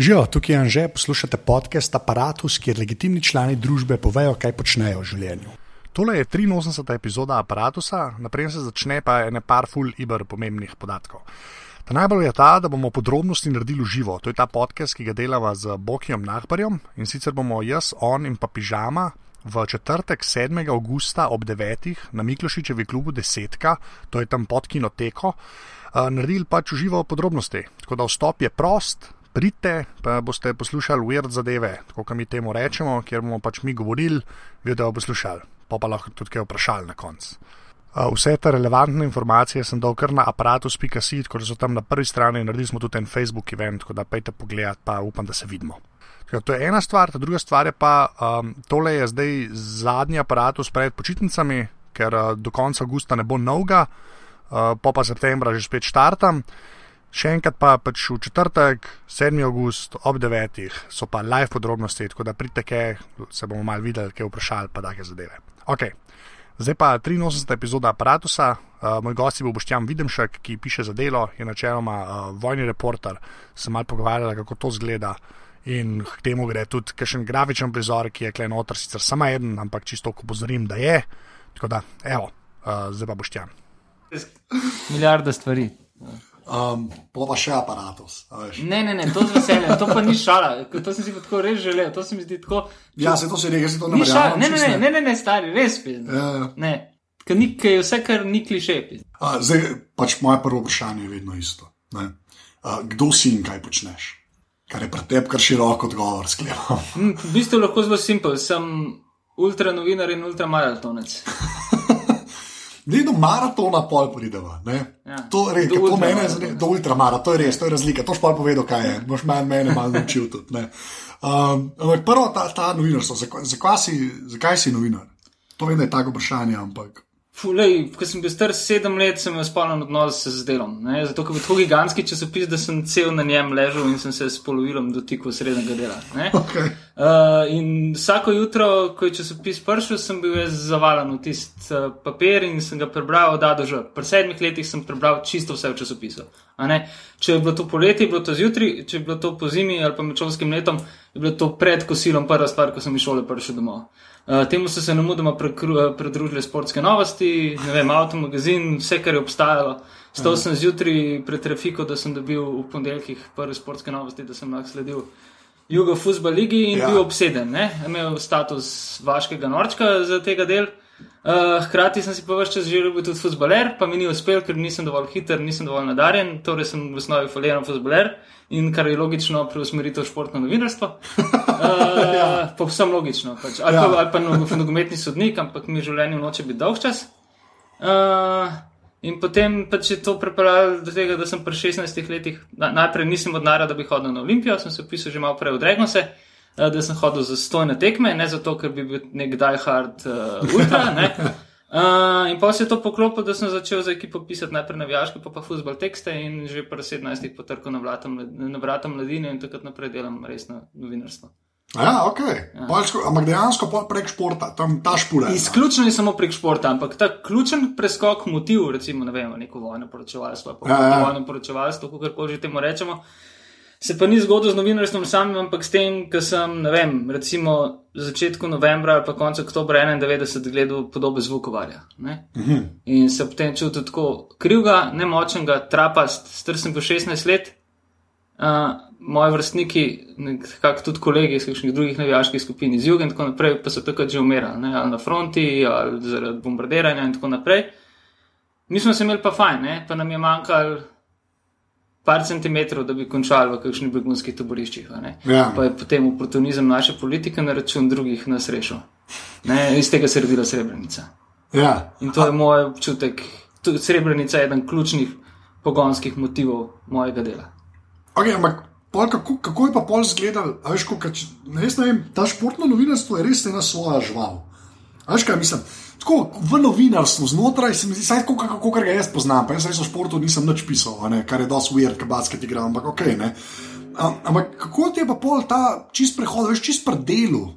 Živijo, tukaj je Anže, poslušate podcast Apparatus, kjer legitimni člani družbe povejo, kaj počnejo v življenju. Tole je 83. epizoda Apparatusa, naprej se začne pa ene par full iber pomembnih podatkov. Ta najbolj je ta, da bomo podrobnosti naredili živo. To je ta podcast, ki ga delava z Bokijem Nahbarjem in sicer bomo jaz, on in pa pižama. V četrtek 7. augusta ob 9. na Miklošičevi klubu Desetka, to je tam pod kinoteko, naredili pač živo podrobnosti. Tako da vstop je prost, pridite, pa boste poslušali weird zadeve, tako kot mi temu rečemo, kjer bomo pač mi govorili, vi da boste poslušali, pa pa lahko tudi kaj vprašali na koncu. Vse te relevantne informacije sem dal kar na aparatus.si, tako da so tam na prvi strani, naredili smo tudi en Facebook event, tako da pejte pogledat, pa upam, da se vidimo. To je ena stvar, ta druga stvar je pa, um, tole je zdaj zadnji aparatus pred počitnicami, ker uh, do konca avgusta ne bo novega, uh, pa pa septembra že spet štartam. Še enkrat pa pač v četrtek, 7. august ob 9. so pa live podrobnosti, tako da pridite, kaj se bomo mal videli, kaj vprašali, pa take zadeve. Ok, zdaj pa 83. epizoda aparata. Uh, moj gost je bil Boštjan Videmšek, ki piše za delo, je načeloma uh, vojni reporter, sem mal pogovarjal, kako to zgleda. In k temu gre tudi kakšen grafičen prizor, ki je klej noter, sicer samo en, ampak čisto ko pozorim, da je. Tako da, evo, uh, zdaj pa Boštjan. Milijarde stvari. Um, pa pa še aparatus. Ne, ne, ne, to z veseljem, to pa ni šala, to sem si tako res želel, to se mi zdi tako. Ja, se to se reče, to ne šala, ne, ne, ne, ne, ne, ne, stari, res pizd. Ja, ja. Ne, ker ni, ker je vse, kar ni kliše. A, zdaj, pač moje prvo vprašanje je vedno isto. ne. A, kdo si in kaj počneš? Kar je pri tebi kar širok odgovor, sklepam. Hm, V bistvu lahko zelo simpel, sem ultra novinar in ultra maratonec. Ne do maratona pol prideva. ne. Ja. To, re, Do to mene ultramaratona. zane- do ultramara, to je res, to je razlika. To špal povedal, kaj je. Boš manj mene malo naučil tudi. ne. Um, ampak prvo ta, ta novinarstvo, zakaj, zakaj, si, zakaj si novinar? To vem, da je tako vprašanje, ampak. Fulej, ko sem bil star sedem let, sem imel spolno odnos z delom. Ne? Zato, ker je tako gigantski časopis, da sem cel na njem ležal in sem se s polovilom dotikal srednjega dela. ne. Okay. Uh, in vsako jutro, ko je časopis prišel, sem bil jaz zavalen v tisti uh, papir in sem ga prebral od A do Ž. Pri sedmih letih sem prebral čisto vse v časopisu. Če je bilo to poleti, je bilo to zjutraj, če je bilo to po zimi ali pa med šolskim letom, je bilo to pred kosilom prva stvar, ko sem iz šole prišel domov. Uh, temu so se namudoma eh, pridružile sportske novosti, ne vem, avtomagazin, vse, kar je obstajalo. Stal sem zjutraj pred trafiko, da sem dobil v ponedeljkih prve sportske novosti, da sem lahko sledil Jugo Fusbal Ligi in Ja. bil obseden. Ne? Imel status vaškega norčka za tega del. Uh, hkrati sem si pa vse čas želel biti tudi futbaler, pa mi ni uspel, ker nisem dovolj hiter, nisem dovolj nadarjen, torej sem v osnovi faliran futbaler in kar je logično preusmeritev športno novinarstvo. Uh, ja. Povsem logično. Pač. Ali, Ja. pa, ali pa no- nogometni sodnik, ampak mi v življenju noče biti dolg čas. Uh, in potem pač je to pripeljalo do tega, da sem pri 16 letih, na, najprej nisem od nara, da bi hodil na Olimpijo, sem se pisal že malo prej od Regnose, uh, da sem hodil za stojne tekme, ne zato, ker bi bil nek diehard uh, ultra. Ne. Uh, in pa se je to poklopilo, da sem začel za ekipo pisati najprej navijaške, pa pa futbol tekste in že pri 17 potrkal na mlad- na vrata mladine in takrat naprej delam resno novinarstvo. Ja, ok. Ja. Ampak dejansko prek športa, tam ta špula. no. Izključno je samo prek športa, ampak ta ključen preskok, motiv, recimo, ne vem, neko vojno poročevalstvo, pa Ja, ja. vojno poročevalstvo, kako koli že temu rečemo, se pa ni zgodil z novinarstvom samim, ampak s tem, ker sem, ne vem, recimo začetku novembra ali pa koncu oktobra 91 gledal podobe zvukovarja. Ne? Mhm. In se potem čutil tako krivega, nemočnega, trapast, star sem bil 16 let. Uh, moji vrstniki, nekako tudi kolegi iz kakšnih drugih navijaških skupin iz juga in tako naprej, pa so takrat že umirali, ne, ali na fronti, ali zaradi bombardiranja in tako naprej. Mi smo se imeli pa fajn, ne, pa nam je manjkalo par centimetrov, da bi končali v kakšnih begunskih taboriščih. Ja. Pa je potem oportunizem naše politike na račun drugih nas rešil. Ne, iz tega se je rodila Srebrenica. Ja. In to je moj občutek. Srebrenica je eden ključnih pogonskih motivov mojega dela. Okay, ampak pol, kako, kako je pa pol izgledal? a Veš, ko, če, ne, vem, ta športno novinarstvo je res ena svoja žival. A Veš, kaj mislim? Tako v novinarstvu znotraj se mi zdi, saj tako, kako ga jaz poznam. Pa jaz o športu nisem nič pisal, ne, kar je dosti weird, ker basket igram, ampak ok. Ne. Am- Ampak kako ti je pa pol ta čist prehod, veš, čist pri delu?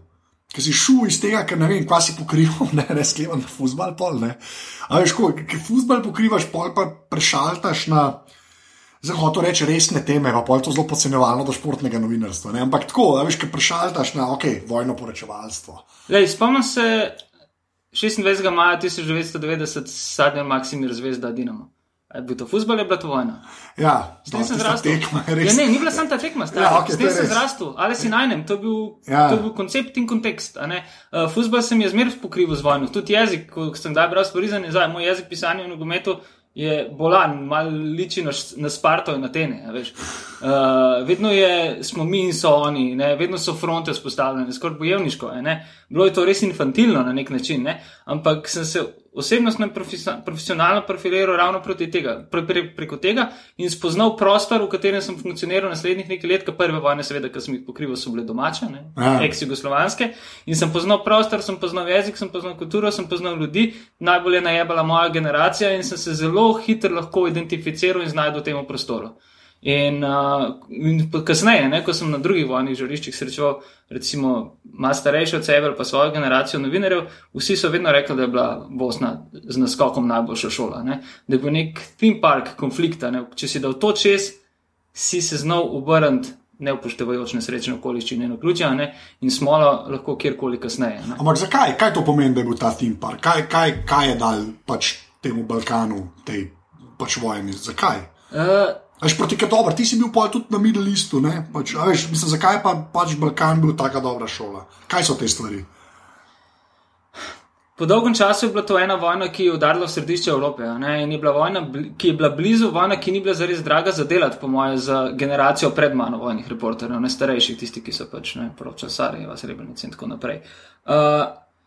Ker si šel iz tega, ker ne vem, kva si pokrival, ne, ne sklepam na fusbal, pol ne. A veš, ko, ker fusbal pokrivaš, pol pa prešaltaš na Zdaj hočem reči resne teme, pa je to zelo podcenjevalno do športnega novinarstva. Ne? Ampak tako, da veš, kaj prešaltaš na ok, vojno poročevalstvo. Lej, spomnim se 26. maja 1990, sadnja Maksimir Zvezda Dinamo. Je bil to futbol, je bila to vojna? Ja, zdaj sem zrastel. Tekma, ja, ne, ni bila samo ta tekma, zdaj ja, okay, sem zrastel, ali si najnem, to je bil, Ja. to je bil koncept in kontekst. Uh, futbol sem jaz zmeraj pokrival z vojno, tudi jezik, ko sem kdaj bral stvari za nazaj, moj jezik pisanja v nogometu je bolan, mal liči na, na Sparto in Atene. veš. Uh, vedno je, smo mi in so oni, ne? vedno so fronte vzpostavljene, skoraj bojevniško. a Ne? Bilo je to res infantilno na nek način, ne? ampak sem se osebnostno in profesio- profesionalno profiliral ravno tega, pre, pre, preko tega in spoznal prostor, v katerem sem funkcioniral naslednjih nekaj let, ker prve vojne, seveda, ki sem jih pokrival, so bile domače, ex-jugoslovanske. In sem poznal prostor, sem poznal jezik, sem poznal kulturo, sem poznal ljudi, najbolj je najebala moja generacija in sem se zelo hitro lahko identificiral in znašel v tem prostoru. In, uh, in kasneje, ne, ko sem na drugih vojnih žariščih srečeval, recimo, malo starejše od sebe ali pa svojo generacijo novinarjev, vsi so vedno rekli, da je bila Bosna z naskokom najboljša šola. Ne, da je bil nek theme park konflikta. Ne, če si dal to čez, si se znal obrniti, ne upoštevajoč nesrečne okoliščine in vključja, ne, in smola lahko kjerkoli kasneje. Ne. Ampak zakaj? Kaj to pomeni, da je bil ta theme park? Kaj, kaj, kaj je dal pač temu Balkanu, tej pač vojni? Zakaj? Uh, Veš, proti kaj dobro, ti si bil pol tudi na Middle Eastu, ne? Pač, veš, mislim, zakaj pa pač Balkan bil taka dobra šola? Kaj so te stvari? Po dolgem času je bila to ena vojna, ki je udarila v središče Evrope. Ne? In je bila vojna, ki je bila blizu, vojna, ki ni bila zares draga za delati, po mojem, za generacijo pred mano vojnih reporterjev, ne starejših, tisti, ki so pač ne poročali Sarajeva, Srebrenice in tako naprej. Uh,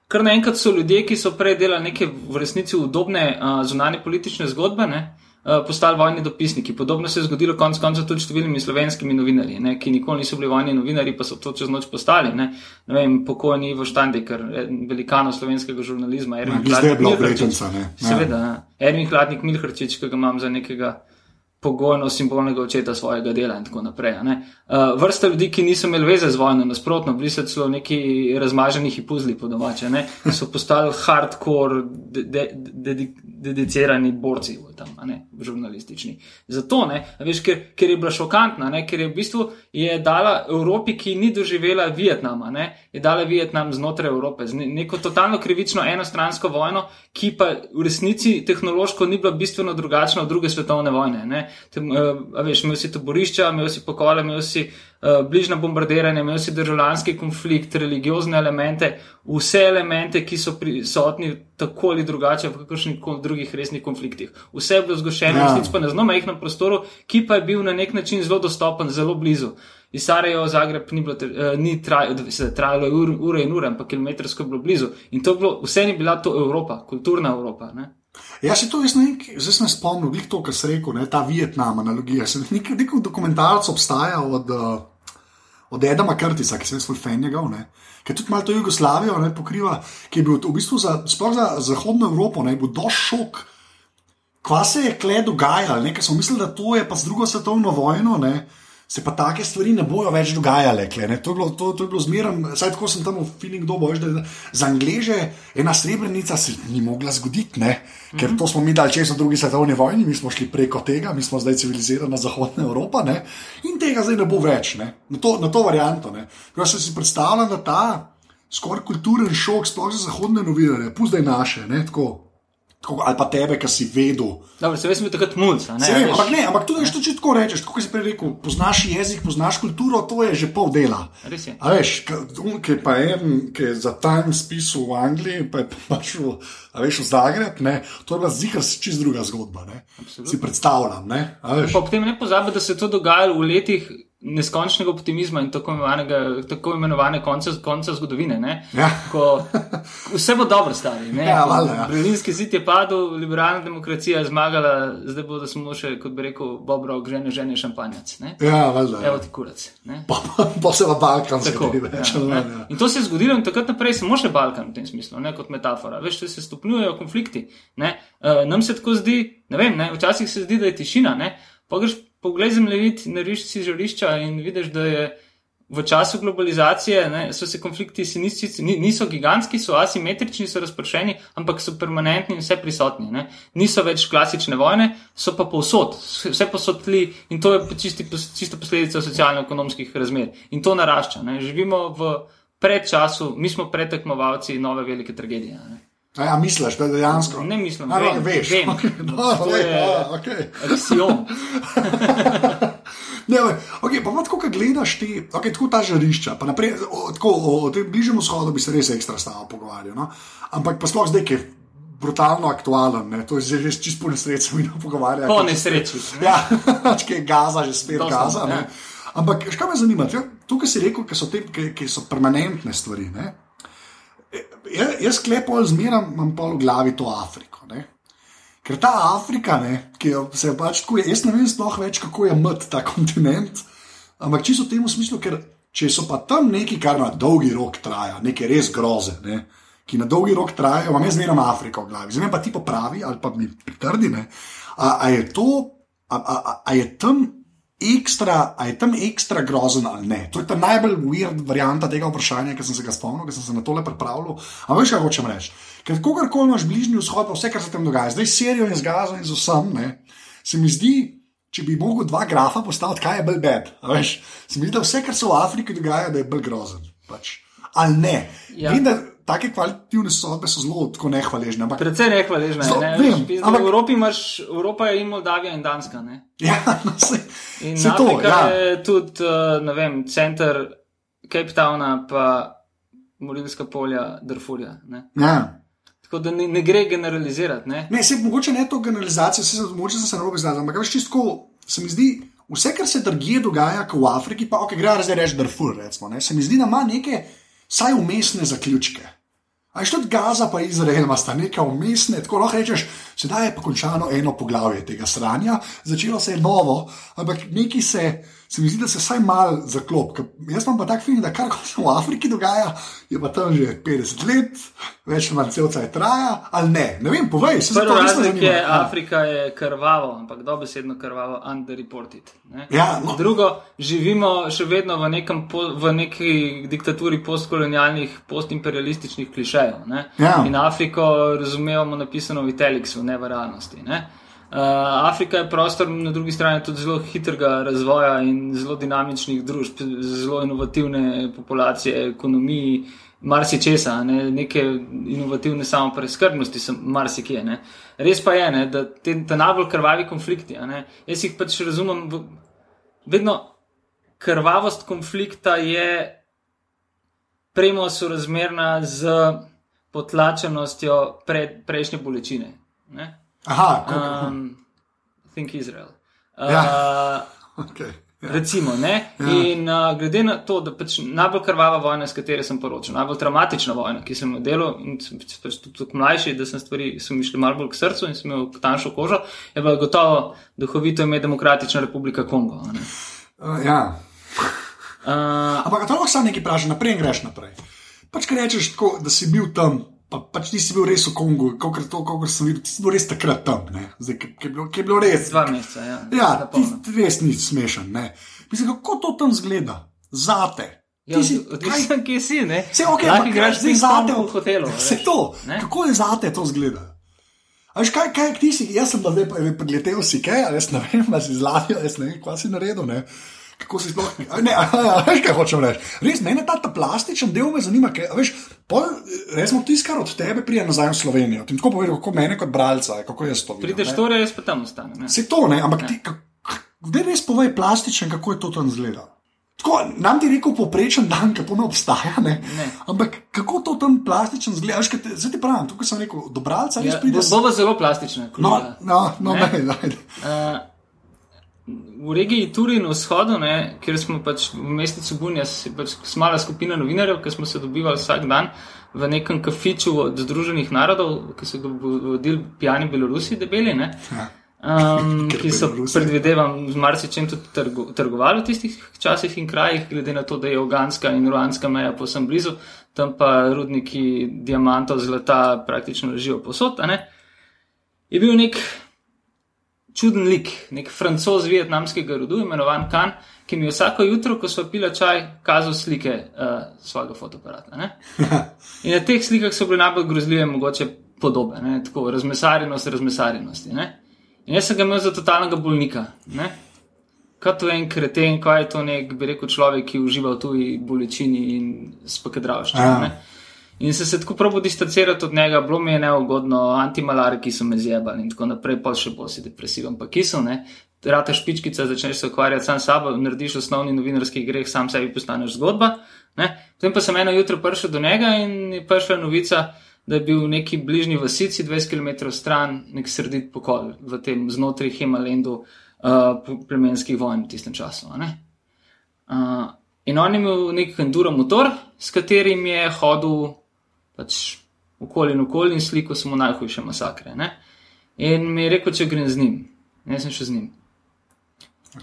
kar naenkrat so ljudje, ki so prej delali neke v resnici udobne uh, zunanje politične zgodbe, ne, uh, postali vojni dopisniki. Podobno se je zgodilo konec koncev tudi številnimi slovenskimi novinarji, ne, ki nikoli niso bili vojni novinari, pa so to čez noč postali. Ne, ne vem, pokojni Ivo Štandikar, eden velikanov slovenskega žurnalizma. Ervin Ja, je bila Hladnik obretenca, ne? Ja. Seveda, ja. Ervin Hladnik Milharčič, ki ga imam za nekega pogojno simbolnega očeta svojega dela in tako naprej. Uh, vrsta ljudi, ki niso imeli veze z vojno, nasprotno, bili so celo neki razmaženi hipuzli po domače, ne, so postali hardcore, de, de, de, dedicirani borci v tam, ne, žurnalistični. Zato, ne, veš, ker, ker je bila šokantna, ne, ker je v bistvu je dala Evropi, ki ni doživela Vietnama, ne, je dala Vietnam znotraj Evrope, z ne- neko totalno krivično enostransko vojno, ki pa v resnici tehnološko ni bila bistveno drugačna od druge svetovne vojne. Ne. Tem, uh, veš, imel si taborišča, imel si pokole, imel si uh, bližna bombardiranja, imel si državljanski konflikt, religiozne elemente, vse elemente, ki so prisotni tako ali drugače v kakršnih koli drugih resnih konfliktih. Vse je bilo zgošeno, Ja. resnici pa na zelo majhnem prostoru, ki pa je bil na nek način zelo dostopen, zelo blizu. Iz Sarajeva v Zagreb ni, bilo, te- eh, ni traj, se, trajalo ur, ure in ure, ampak kilometrsko je bilo blizu. In to je bilo, vse ni bila to Evropa, kulturna Evropa. Ne? Jaz se to jaz ne, zdaj sem se spomnil, glih to, kar si rekel, ne, ta Vietnam analogija. Se Nek, nek dokumentarc obstaja od, uh, od Edama Krtica, ki sem njegov, ne, ki tudi malo to Jugoslavijo ne, pokriva, ki je bil v bistvu za, sploh za zahodno Evropo, ne, je bil doš šok. Kva se je kle dogajalo, ne, ker smo mislili, da to je pa z drugo svetovno vojno, ne, se pa take stvari ne bojo več dogajale. Kle, ne. to, je bilo, to, to je bilo zmeraj, saj tako sem tam v feeling dobo, veš, da za Angleže ena srebrnica se ni mogla zgoditi, ne, ker to smo mi dali čez v drugi svetovni vojni, mi smo šli preko tega, mi smo zdaj civilizirana zahodna Evropa ne, in tega zdaj ne bo več, ne, na, to, na to varianto. Jaz si predstavljam, da ta skoraj kulturen šok, sploh za zahodne novinarje, puzdaj naše, ne, tako, tako, ali pa tebe, ki si vedel. Dobro, se veš, mi takrat mulj. Se vem, ampak ne, ampak tudi, če tako rečeš, kot si prej rekel, poznaš jezik, poznaš kulturo, to je že pol dela. Res je. A veš, ki je pa en, ki je za Times pisal v Angliji, pa je pač v, a veš, v Zagreb, ne, to je bila zihar čist druga zgodba. Ne. Si predstavljam, ne. Pa potem ne pozabi, da se je to dogajalo v letih neskončnega optimizma in tako, imenovanega- tako imenovane konca, konca zgodovine. Ne? Ja. Ko vse bo dobro, stari. ne. Ja, valjda, ja. Berlinski zid je padel, liberalna demokracija je zmagala, zdaj bodo samo še, kot bi rekel, Bob Rock, žene, žene šampanjac. Ne? Ja, valjda. Evo Ja. ti kurac. Pa, pa, pa se Tako, tudi več. ja, ja. In to se je zgodilo, in takrat naprej samo še Balkan v tem smislu, ne kot metafora. Veš, se stopnjujejo konflikti. Ne? Uh, nam se tako zdi, ne vem, ne? včasih se zdi, da je tišina. ne. Pa greš pogled zemljevid, nariš si žarišča in vidiš, da je v času globalizacije ne, so se konflikti se niso, niso gigantski, so asimetrični, so razpršeni, ampak so permanentni in vse prisotni. Ne. Niso več klasične vojne, so pa povsod, vse posodli in to je čisti, čisto posledica socialno-ekonomskih razmer. In to narašča. Ne. Živimo v predčasu, mi smo pretekmovalci nove velike tragedije. Ne. A ja, misliš, da je dejansko? Ne mislim, da je veš. Vem. No, To je okay. aksiom. Ne, okay, pa tako, ko gledaš ti, okay, tako ta žarišča, pa naprej, o, tako, o, o tem bližnjem vzhodu bi se res ekstra stalo pogovarjal. No? Ampak pa sploh zdaj, ki je brutalno aktualen, ne? to je že čisto po nesreči, mi ne pogovarjamo. Po nesreči. ne. Ja, če je Gaza, že spet Dosti, Gaza. ja. Ne? Ampak, škaj me zanima, tukaj si rekel, ki so, te, ki so permanentne stvari. Ne? E, Jaz, jaz sklepam, zmeraj imam pa v glavi to Afriko. Ne? Ker ta Afrika, ne, ki jo se je pač tako, jaz ne vem sploh več, kako je mat ta kontinent. Ampak čisto v tem smislu, ker če so pa tam neki, kar na dolgi rok traja, neke res groze, ne, ki na dolgi rok trajajo, imam jaz zmeraj Afriko v glavi. Zdaj pa ti popravi ali pa mi pritrdi, ne, a, a je to, a, a, a je tam. Ekstra, a je tam ekstra grozen ali ne? To je ta najbolj weird varianta tega vprašanja, ki sem se ga spomnil, ker sem se na tole pripravljal. Ampak veš, kaj hočem reči? Ker kogarkoli imaš bližnji vzhod, pa vse, kar se tam dogaja, zdaj s Sirijo in z Gazo in z vsem, ne, se mi zdi, če bi mogel dva grafa postaviti, kaj je bolj bed. a Veš, se mi zdi, da vse, kar se v Afriki dogaja, da je bolj grozen. Pač. Ali ne? Ja. Vem, da take kvalitativne sodbe so zelo tako nehvaležne. Ampak, Predvsej nehvaležna. Zelo- Ne? vem, Veš, pizda, ampak- V Evropi imaš Evropa je in Moldavija in Danska. Ne? ja, no, se, In se to, ja. je tudi, uh, ne vem, center Cape Towna, pa Morilska polja, Darfurja. Ne? ja. Tako da ne, ne gre generalizirati. Ne? Ne, se mogoče ne to generalizacijo, se mogoče sem se narobe znal, ampak veš čisto, se mi zdi, vse, kar se drugje dogaja, kot v Afriki, pa ok, gre zdaj reči Darfur, recimo, ne, se mi zdi, da ima neke, saj umestne zaključke. A je tudi Gaza, pa Izrael, ima sta neka umestne, tako lahko rečeš, sedaj je pa končano eno poglavje tega sranja, začelo se je novo, ampak neki se, se mi zdi, da se vsaj mal zaklop. Jaz imam pa tak film, da kar se v Afriki dogaja, je pa tam že 50 let, več ali manj cel cel traja, ali ne. Ne vem, povej, se zato razlog zanima. je, Ja. Afrika je krvavo, ampak dobesedno krvavo, underreported. Ne? Ja, no. Drugo, živimo še vedno v, nekem, po- v neki diktaturi postkolonialnih, postimperialističnih klišejev. Ja. In Afriko razumevamo napisano v Iteliksu, ne v realnosti. Ne? Uh, Afrika je prostor, na drugi strani tudi zelo hitrega razvoja in zelo dinamičnih družb, zelo inovativne populacije, ekonomiji, marsikesa, ne? neke inovativne samopreskrbnosti, marsikje. Ne? Res pa je, ne? da te, te najbolj krvavi konflikti, ne? jaz jih pač razumem, v, vedno krvavost konflikta je premo sorazmerna z potlačenostjo pre, prejšnje bolečine. Ne? Aha, koliko, Um, think Izrael. Uh, Ja. okay. Recimo, ne? Ja. In uh, glede na to, da pač najbolj krvava vojna, s katero sem poročal, najbolj traumatična vojna, ki sem jo delal, in sem pač pač tudi tako mlajši, da sem stvari, so mi šli malo bolj k srcu in sem imel tanjšo kožo, je pa gotovo duhovito ime Demokratična republika Kongo. ne. Uh, ja. Uh, Ampak to lahko samo nekaj praži, naprej in greš naprej. Pač, kaj rečeš, tako, da si bil tam, pa pač nisi bil res v Kongu, kot sem videl, ti si bil res takrat tam, zdaj, ki, ki, je bilo, ki je bilo res. dva meseca, ja. Ja, ti, ti res ni smešen. Ne? Mislim, kako to tam zgleda, zate. Ja, Ti si, kaj, odvisno, kje si, ne? Vse ok, ampak zdaj ping zate v hotelu. Vse to, Ne? kako je zate to zgleda? A veš, kaj, kaj ti si, jaz sem pa zdaj predletel si kaj, ali jaz ne vem, ali si zlatil, jaz ne vem, kaj si naredil. Ne? Kako si sploh, ne, veš, kaj hočem reči. Res, mene ta, ta plastičen del me zanima, ker, veš, resmo tisto, kar od tebe prije nazaj v Slovenijo. Ti tako povedal, kako mene kot bralca, kako jaz to vidim. Prideš ne. torej, jaz pa tam ostanem. ne. Se to ne, ampak ti, kdaj res povej plastičen, kako je to tam zgleda? Tako, nam ti rekel poprečen dan, ki to ne obstaja, ne? Ne. ampak kako to tam plastičen zgleda? Zdaj ti pravim, tukaj sem rekel, do bralca res Ja, pride. Bova zelo plastična. No, no, no, ne, ne, ne. Uh, v regiji Turin, v vzhodu, ne, kjer smo pač v mestecu Bunjas, je pač mala skupina novinarjev, ki smo se dobivali vsak dan v nekem kafiču od Združenih narodov, ki so ga vodili pijani Belorusi, debeli, ne, Ja. um, ki so, Belorusi. predvidevam, z marsičem tudi trgo, trgovali v tistih časih in krajih, glede na to, da je oganska in ruanska meja posem blizu, tam pa rudniki diamantov, zlata praktično ležijo posod. ne. Je bil nek čuden lik, nek francoz vietnamskega rodu, imenovan Kan, ki mi je vsako jutro, ko smo pili čaj, kazal slike uh, svojega fotoaparata. Ne? In na teh slikah so bile najbolj grozljive, mogoče podobe, ne? tako razmesarjenost, razmesarjenosti. Ne? In jaz sem ga imel za totalnega bolnika. Ne? Kot to en kreten, ko je to nek, bi rekel, človek, ki uživa v tuji bolečini in spokedravščini. In se se tako pravi distancirati od njega, bilo mi je neugodno, antimalari, ki so me zjebali in tako naprej, pa še bolj si depresiven, pa ki so, ne. Rata špičkica, začneš se ukvarjati sam s sabo, narediš osnovni novinarski greh, sam sebi postaneš zgodba. Ne. Potem pa sem eno jutro prišel do njega in je prišla novica, da je bil v neki bližnji vasici, 20 km stran, nek sredit pokol v tem znotraj Himalendu uh, plemenskih vojn v tistem času. Uh, in on je imel nek enduro motor, s katerim je hodil pač okoli in okoli in sliko samo najhujše masakre. Ne? In mi je rekel, če grem z njim, ne sem še z njim.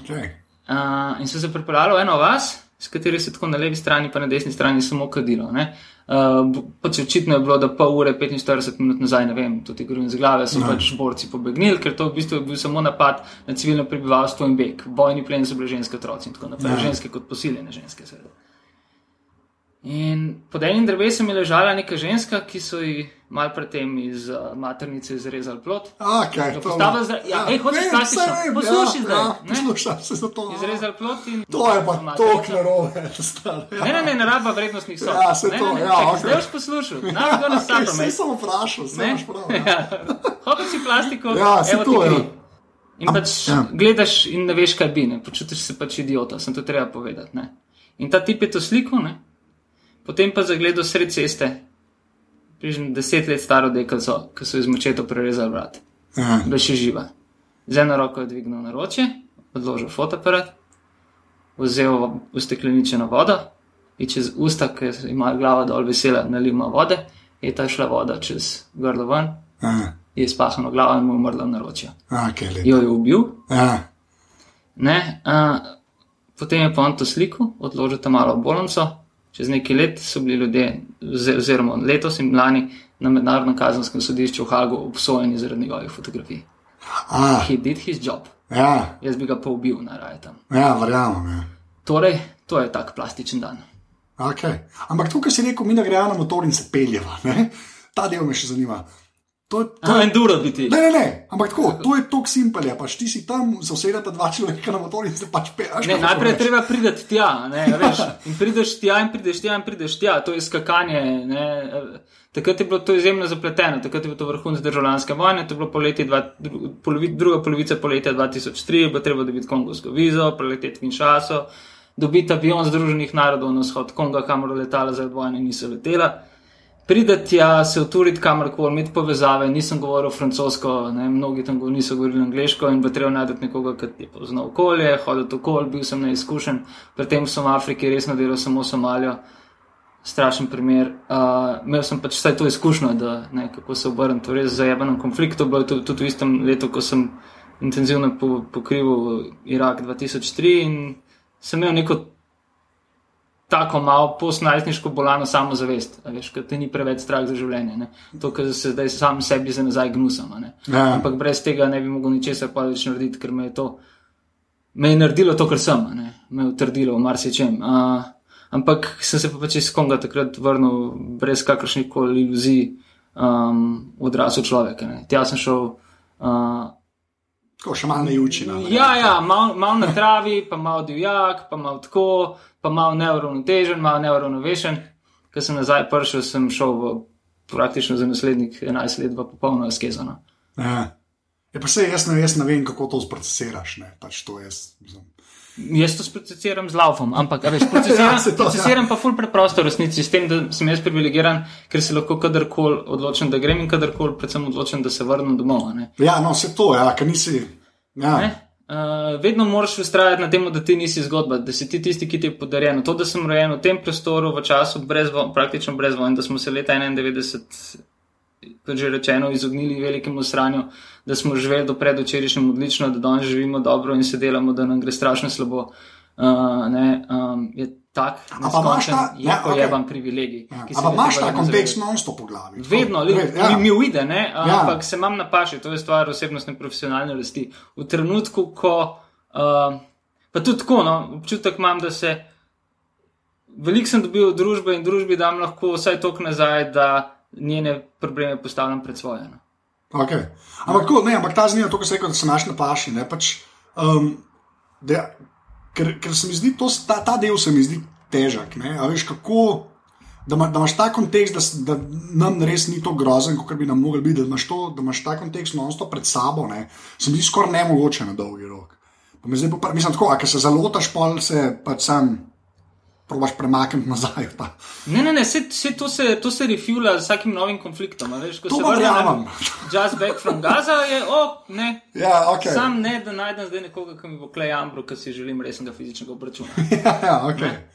Okay. Uh, in so se pripeljali v eno vas, s katero se tako na levi strani, pa na desni strani samo kadilo. Uh, pač očitno je bilo, da pol ure, 45 minut nazaj, ne vem, tudi grem z glave, so no. pač borci pobegnili, ker to v bistvu je bil samo napad na civilno prebivalstvo in beg. Bojni plen so bile ženske otroci in tako naprej. No. Ženske kot posiljene ženske, seveda. In pod enim drevesom je ležala neka ženska, ki so ji mal predtem iz uh, maternice izrezali plot. Okay, zra... ja, ja, hočeš klasično? Poslušaj ja, zdaj. Ja, poslušaj se za to. Izrezali plot in. To je pa to, kar robe. Ja. Ne, ne, ne, ne raba vrednostnih sob. Ja, se ne, to, ne, ne, ja. Okay. Zdaj boš poslušal. Naj ga nastavim. Okay, sem vprašal, sem vprašal. Ja. Hočeš si plastiko, ja, se to je. In pač ja. gledaš in ne veš, kaj bi, ne. počutiš se pač idiota, sem to treba povedati. Ne. In ta tip je to sliko, ne potem pa zagledal sred ceste, približno deset let staro deklico, ki so iz močeto prerezali vrat, da še živa. Z eno roko je dvignil na roče, odložil fotoaparat, vzel ustekleničeno vodo in čez usta, ki ima glava dol vesela, nalima vode, je ta šla voda čez grlo ven. Aha. Je spahano glavo in mu umrla na roče. Jo je ubil. Ne, a, potem je pa on to sliko, odložil tam malo bolnico, čez nekaj let so bili ljudje, oziroma letos in lani, na mednarodnem kazenskem sodišču v Hagu obsojeni zaradi njegovih fotografij. Ah. He did his job. Ja. Jaz bi ga pa ubil na raju tam. Ja, verjamem. Ja. Torej, to je tak plastičen dan. Okay. Ampak tukaj si rekel, mi da gremo na motor in se peljeva. Ne? Ta del me še zanima. To, to je enduro biti. Ne, ne, ne, ampak tako, to je tok simpel, pač ti si tam, zasedata dva človeka na motorju in se pač peješ. Najprej je treba priti tja, ne, veš, in prideš tja, in prideš tja, in prideš tja, to je skakanje. Ne, takrat je bilo to izjemno zapleteno, takrat je bilo to vrhunec državljanske vojne, to je bilo poletje, dva, polovi, druga polovica poletja 2003, bilo treba dobiti kongovsko vizo, preleteti Kinshasa, dobiti avion Združenih narodov na vzhod Konga, kamor letala zaradi vojne niso letela prideti tja, se uturiti kamorkoli, imeti povezave. Nisem govoril francosko, ne, mnogi tam niso govorili angliško in bo treba najti nekoga, ki je poznal okolje, hoditi okoli, bil sem neizkušen, predtem sem v Afriki resno delal samo Somalijo. Strašen primer. Uh, imel sem pač vsaj to izkušnjo, da ne, kako se obrniti v res zajebenem konfliktu. Bilo je tudi, tudi v istem letu, ko sem intenzivno pokrival Irak 2003 in sem imel neko tako malo postnajstniško bolano samozavest, veš, ker te ni preveč strah za življenje. Ne? To, kar se zdaj sam sebi za nazaj gnusam. Ja. Ampak brez tega ne bi mogel ničesar pa več narediti, ker me je to, me je naredilo to, kar sem, ne? me je utrdilo v marsičem. Uh, ampak sem se pa pač iz Konga takrat vrnil brez kakršnih koli iluzij um, odrasel človek. Ne? Tja sem šel. Uh, Ko še malo najučina. Ja, ja malo mal na travi, pa malo divjak, pa malo tako, pa malo neuravnotežen, malo neuravnovešen. Ker sem nazaj prišel, sem šel v praktično za naslednjih 11 let v popolno askezo. No. Ja. Pa vse jasno, jaz ne vem, kako to sprocesiraš. Pač to jaz, jaz to sprocesiram z laufom, ampak veš, procesiram, ja, to, procesiram ja. pa ful preprosto v resnici, s tem, da sem jaz privilegiran, ker se lahko kadarkoli odločim, da grem in kadarkoli predvsem odločim, da se vrnem domov. Ne? Ja, no, vse to, ja, ker nisi. Ja. Uh, vedno moraš ustrajati na tem, da ti nisi zgodba, da si ti tisti, ki ti je podarjen. To, da sem rojen v tem prostoru, v času brez vo, praktično brez vojn, da smo se leta 91, kot že rečeno, izognili velikemu sranju, da smo živeli do predvčerajšnjega odlično, da danes živimo dobro in se delamo, da nam gre strašno slabo. Uh, ne, um, je tak, da je to pojeban ja, privilegij. Ja. Ampak imaš ta kontekst non-stop v glavi. Vedno, li, ja. mi uide, ne, ja. ampak se imam na paši, to je stvar osebnostne profesionalne rasti. V trenutku, ko. Uh, Pa tudi tako, no, občutek imam, da se veliko sem dobil od družbe in družbi dam lahko vsaj tok nazaj, da njene probleme postavljam pred svoje. No. Okay. Ampak, ko, ne, ampak ta zanima to, kar se reče, da se znaš na paši. Pač, um, da, ker, ker se mi zdi, to, ta, ta del se mi zdi težak. Veš, kako, da, ma, da imaš ta kontekst, da, da nam res ni to grozen, kot bi nam mogli biti, da imaš, to, da imaš ta kontekst non-stop pred sabo, ne, se mi zdi skoraj nemogoče na dolgi rok. Pa me zdaj, pa, mislim, tako, ker se zalotaš, pol se pač sam. Probaš premakniti nazaj. Pa. Ne, ne, ne, vse to se, se refula z vsakim novim konfliktom. Veš, to se vrne. Just back from Gaza je, oh, ne. Ja, okay. Sam ne, da najdem zdaj nekoga, ki mi bo klej ambro, ker si želim resnega fizičnega obračuna. ja, ja, ok. Ne.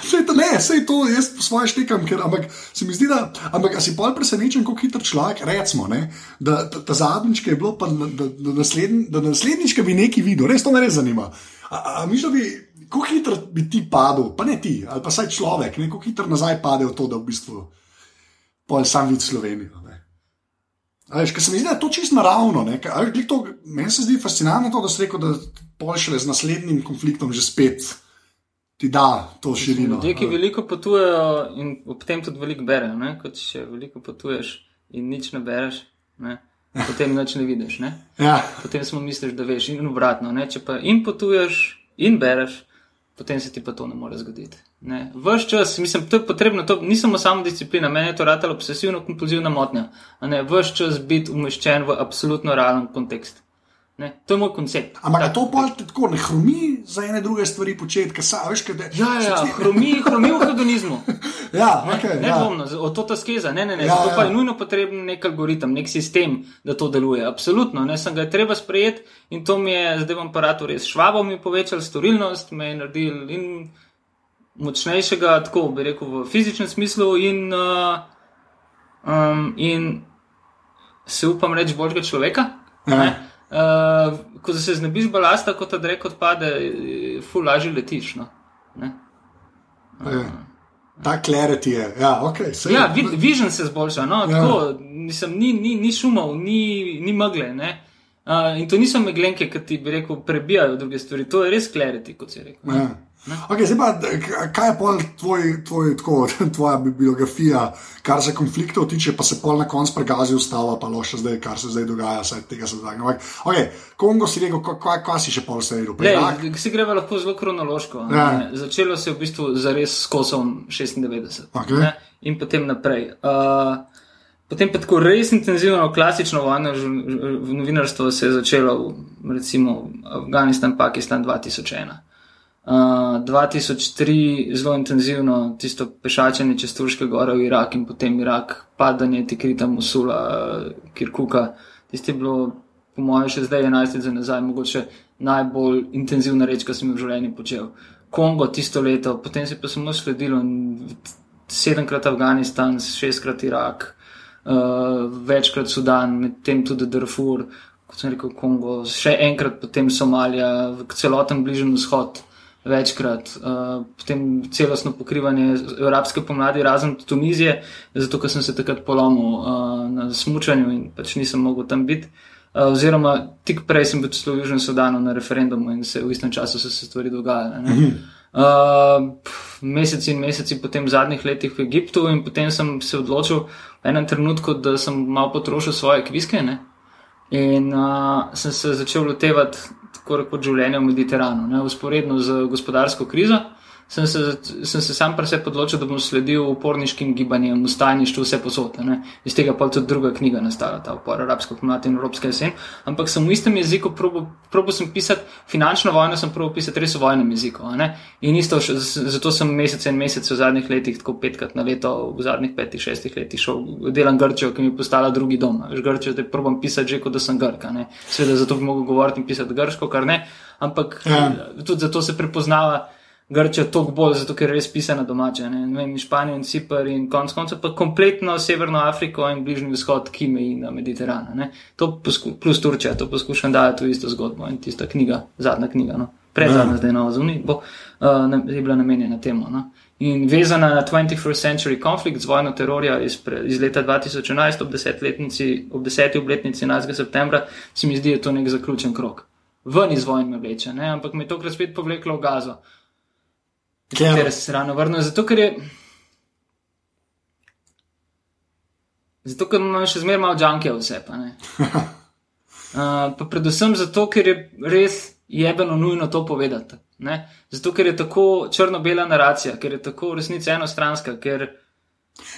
Sej to, ne, sej to, jaz po svoje štekam, ker ampak, se mi zdi, da ampak, si pol presenečen, kako hiter človek, recimo, ne, da ta, ta zadnjič je bilo, pa da, da, da, nasledn, da naslednjič bi nekaj videl, res to me res zanima. A, a misliš, da bi, kako hiter bi ti padel, pa ne ti, ali pa saj človek, ne, kako hiter nazaj pade v to, da v bistvu pol sam vid Slovenijo. Veš, ker se mi zdi, da je to čisto naravno. Meni se zdi fascinantno, to, da si rekel, da pošlje z naslednjim konfliktom že spet ti da to širino. Ljudje, ki veliko potujejo in ob tem tudi veliko berejo, ne? kot če veliko potuješ in nič ne bereš, ne? potem nič ne vidiš. Ne? Ja. Potem smo mislili, da veš in obratno. Ne? Če pa in potuješ in bereš, potem se ti pa to ne more zgoditi. Ves čas, mislim, to je potrebno, to ni samo samo disciplina, meni je to ratalo obsesivno-kompulzivna motnja. Ves čas biti umeščen v absolutno realen kontekst. Ne, to je moj koncept. Ampak to pa tako ne hromi za ene druge stvari početi, kaj veš, kaj je. Ja, ja, ja hromi, hromi v hedonizmu. ja, okay, ne, ne ja. dvomno, od to ta skeza. Ne, ne, ne, ja, zato ja. pa je nujno potreben nek algoritem, nek sistem, da to deluje. Absolutno, ne, sem ga je treba sprejeti in to mi je zdaj v aparatu res švabo mi povečal storilnost, me je naredil in močnejšega, tako bi rekel, v fizičnem smislu in, uh, um, in se upam reči božjega človeka. Ja. Uh, ko se znebiš balasta, kot da reko odpade, ful lažje letiš. No? Uh, Ta clarity je, ja, ok. Ja, vid, vision se zboljša, no, ja. tako, nisem, ni, ni, ni šumov, ni, ni megle. Uh, in to niso meglenke, ki ti bi rekel, prebijajo druge stvari, to je res clarity, kot si rekel. Ja. Okay, zdaj pa, kaj je pol tvoj, tvoj, tako, tvoja biografija, kar se konfliktov tiče, pa se pol na koncu pregazi ustava, pa loše zdaj, kar se zdaj dogaja, vse tega se dogaja. Okay, Kongo si rekel, kaj, kaj si še pol se rekel? Si greva lahko zelo kronološko. Ja. Začelo se je v bistvu zares s kosom 96 okay. ne? in potem naprej. Uh, Potem pa tako res intenzivno, klasično vojno novinarstvo se je začelo, recimo Afganistan, Pakistan 2001. 2003 zelo intenzivno tisto pešačenje čez Turške gore v Irak in potem Irak, padanje Tikrita, Musula, Kirkuka. Tisti je bilo, po mojem, še zdaj 11 let za nazaj, mogoče najbolj intenzivna reč, kar sem v življenju počel. Kongo tisto leto, potem se pa samo sledilo sedemkrat Afganistan, šestkrat Irak, uh, večkrat Sudan, medtem tudi Darfur, kot sem rekel, Kongo, še enkrat potem Somalija, celoten bližnji vzhod večkrat, uh, potem celostno pokrivanje arabske pomladi, razen Tunizije, zato ker sem se takrat polomil uh, na smutnju in pač nisem mogel tam biti. Uh, oziroma, tik prej sem bil v Južnem Sudanu na referendumu in se v istem času so se stvari dogajale. Uh, meseci in meseci potem v zadnjih letih v Egiptu, in potem sem se odločil v enem trenutku, da sem malo potrošil svoje kviske. Ne? In uh, sem se začel lotevati tako kot življenje v Mediteranu. Ne, usporedno z gospodarsko krizo sem se, sem se sam pri sebi odločil, da bom sledil uporniškim gibanjem, ustajništvu, vse posote. Iz tega pa tudi druga knjiga nastala, ta upor, arabska pomlad in evropska jesen. Ampak sem v istem jeziku probo sem pisati, finančno vojno sem probo pisati res v vojnem jeziku. In isto, zato sem mesece in mesece v zadnjih letih, tako petkrat na leto, v zadnjih petih, šestih letih šel delam Grčijo, ki mi je postala drugi dom. Veš, Grčijo, zdaj probam pisati že kot da sem Grka. Sveda zato bi mogel govoriti in pisati grško, kar ne. Ampak ja. tudi zato se prepoznava. Grčija toliko bolj, zato ker je res pisana domače. Ne, ne vem, Španijo in Cipr in konec koncev pa kompletno Severno Afriko in Bližnji vzhod, ki meji na Mediteranu. To posku, plus Turčija, to poskušam dati v isto zgodbo in tista knjiga, zadnja knjiga, no, predzadnja zdaj na Ozuni, bo uh, je bila namenjena temu. No. In vezana na 21st century conflict z vojno terorja iz, pre, iz leta 2011 ob, deset ob deseti obletnici 11. septembra, se mi zdi, da je to nek zaključen krok ven iz vojne vleče, ne? ampak me je tokrat spet povleklo v gazo. Ker- Ker se rano vrnil, zato ker je. Zato, ker imam še zmeraj malo džanke vse. Pa, ne. uh, pa predvsem zato, ker je res jebeno nujno to povedati. Ne? Zato, ker je tako črno-bela naracija, ker je tako v resnici enostranska, ker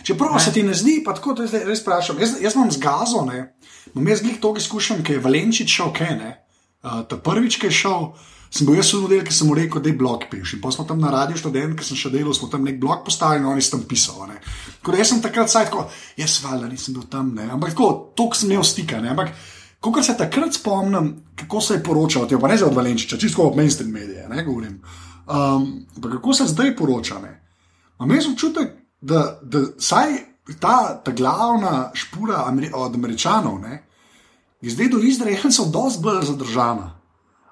Čeprav se ti ne zdi, pa tako da zdaj res vprašam. Jaz, jaz imam zgazo, ne. Imam jaz glih toliko izkušenj, ki je Valenčič šel, kaj ne. Uh, ta prvič, ki je šel, sem bil jaz v model, ki sem mu rekel, da je blog piš. In pa smo tam na radiju študent, ki sem še delal, smo tam nek blog postavili in oni so tam pisali. Tako da jaz sem takrat saj tako, jaz valjda nisem bil tam, ne. Ampak tako, toliko sem imel stika, ne. Ampak, Ko se takrat spomnim, kako se je poročalo, pa ne za od Valenčiča, čisto od mainstream medije, ne govorim. Um, kako se zdaj poroča, ne. Imam jaz občutek, da, da saj ta, ta glavna špura Ameri od Američanov ne, je zdaj do Izraelcev dosti bolj zadržana.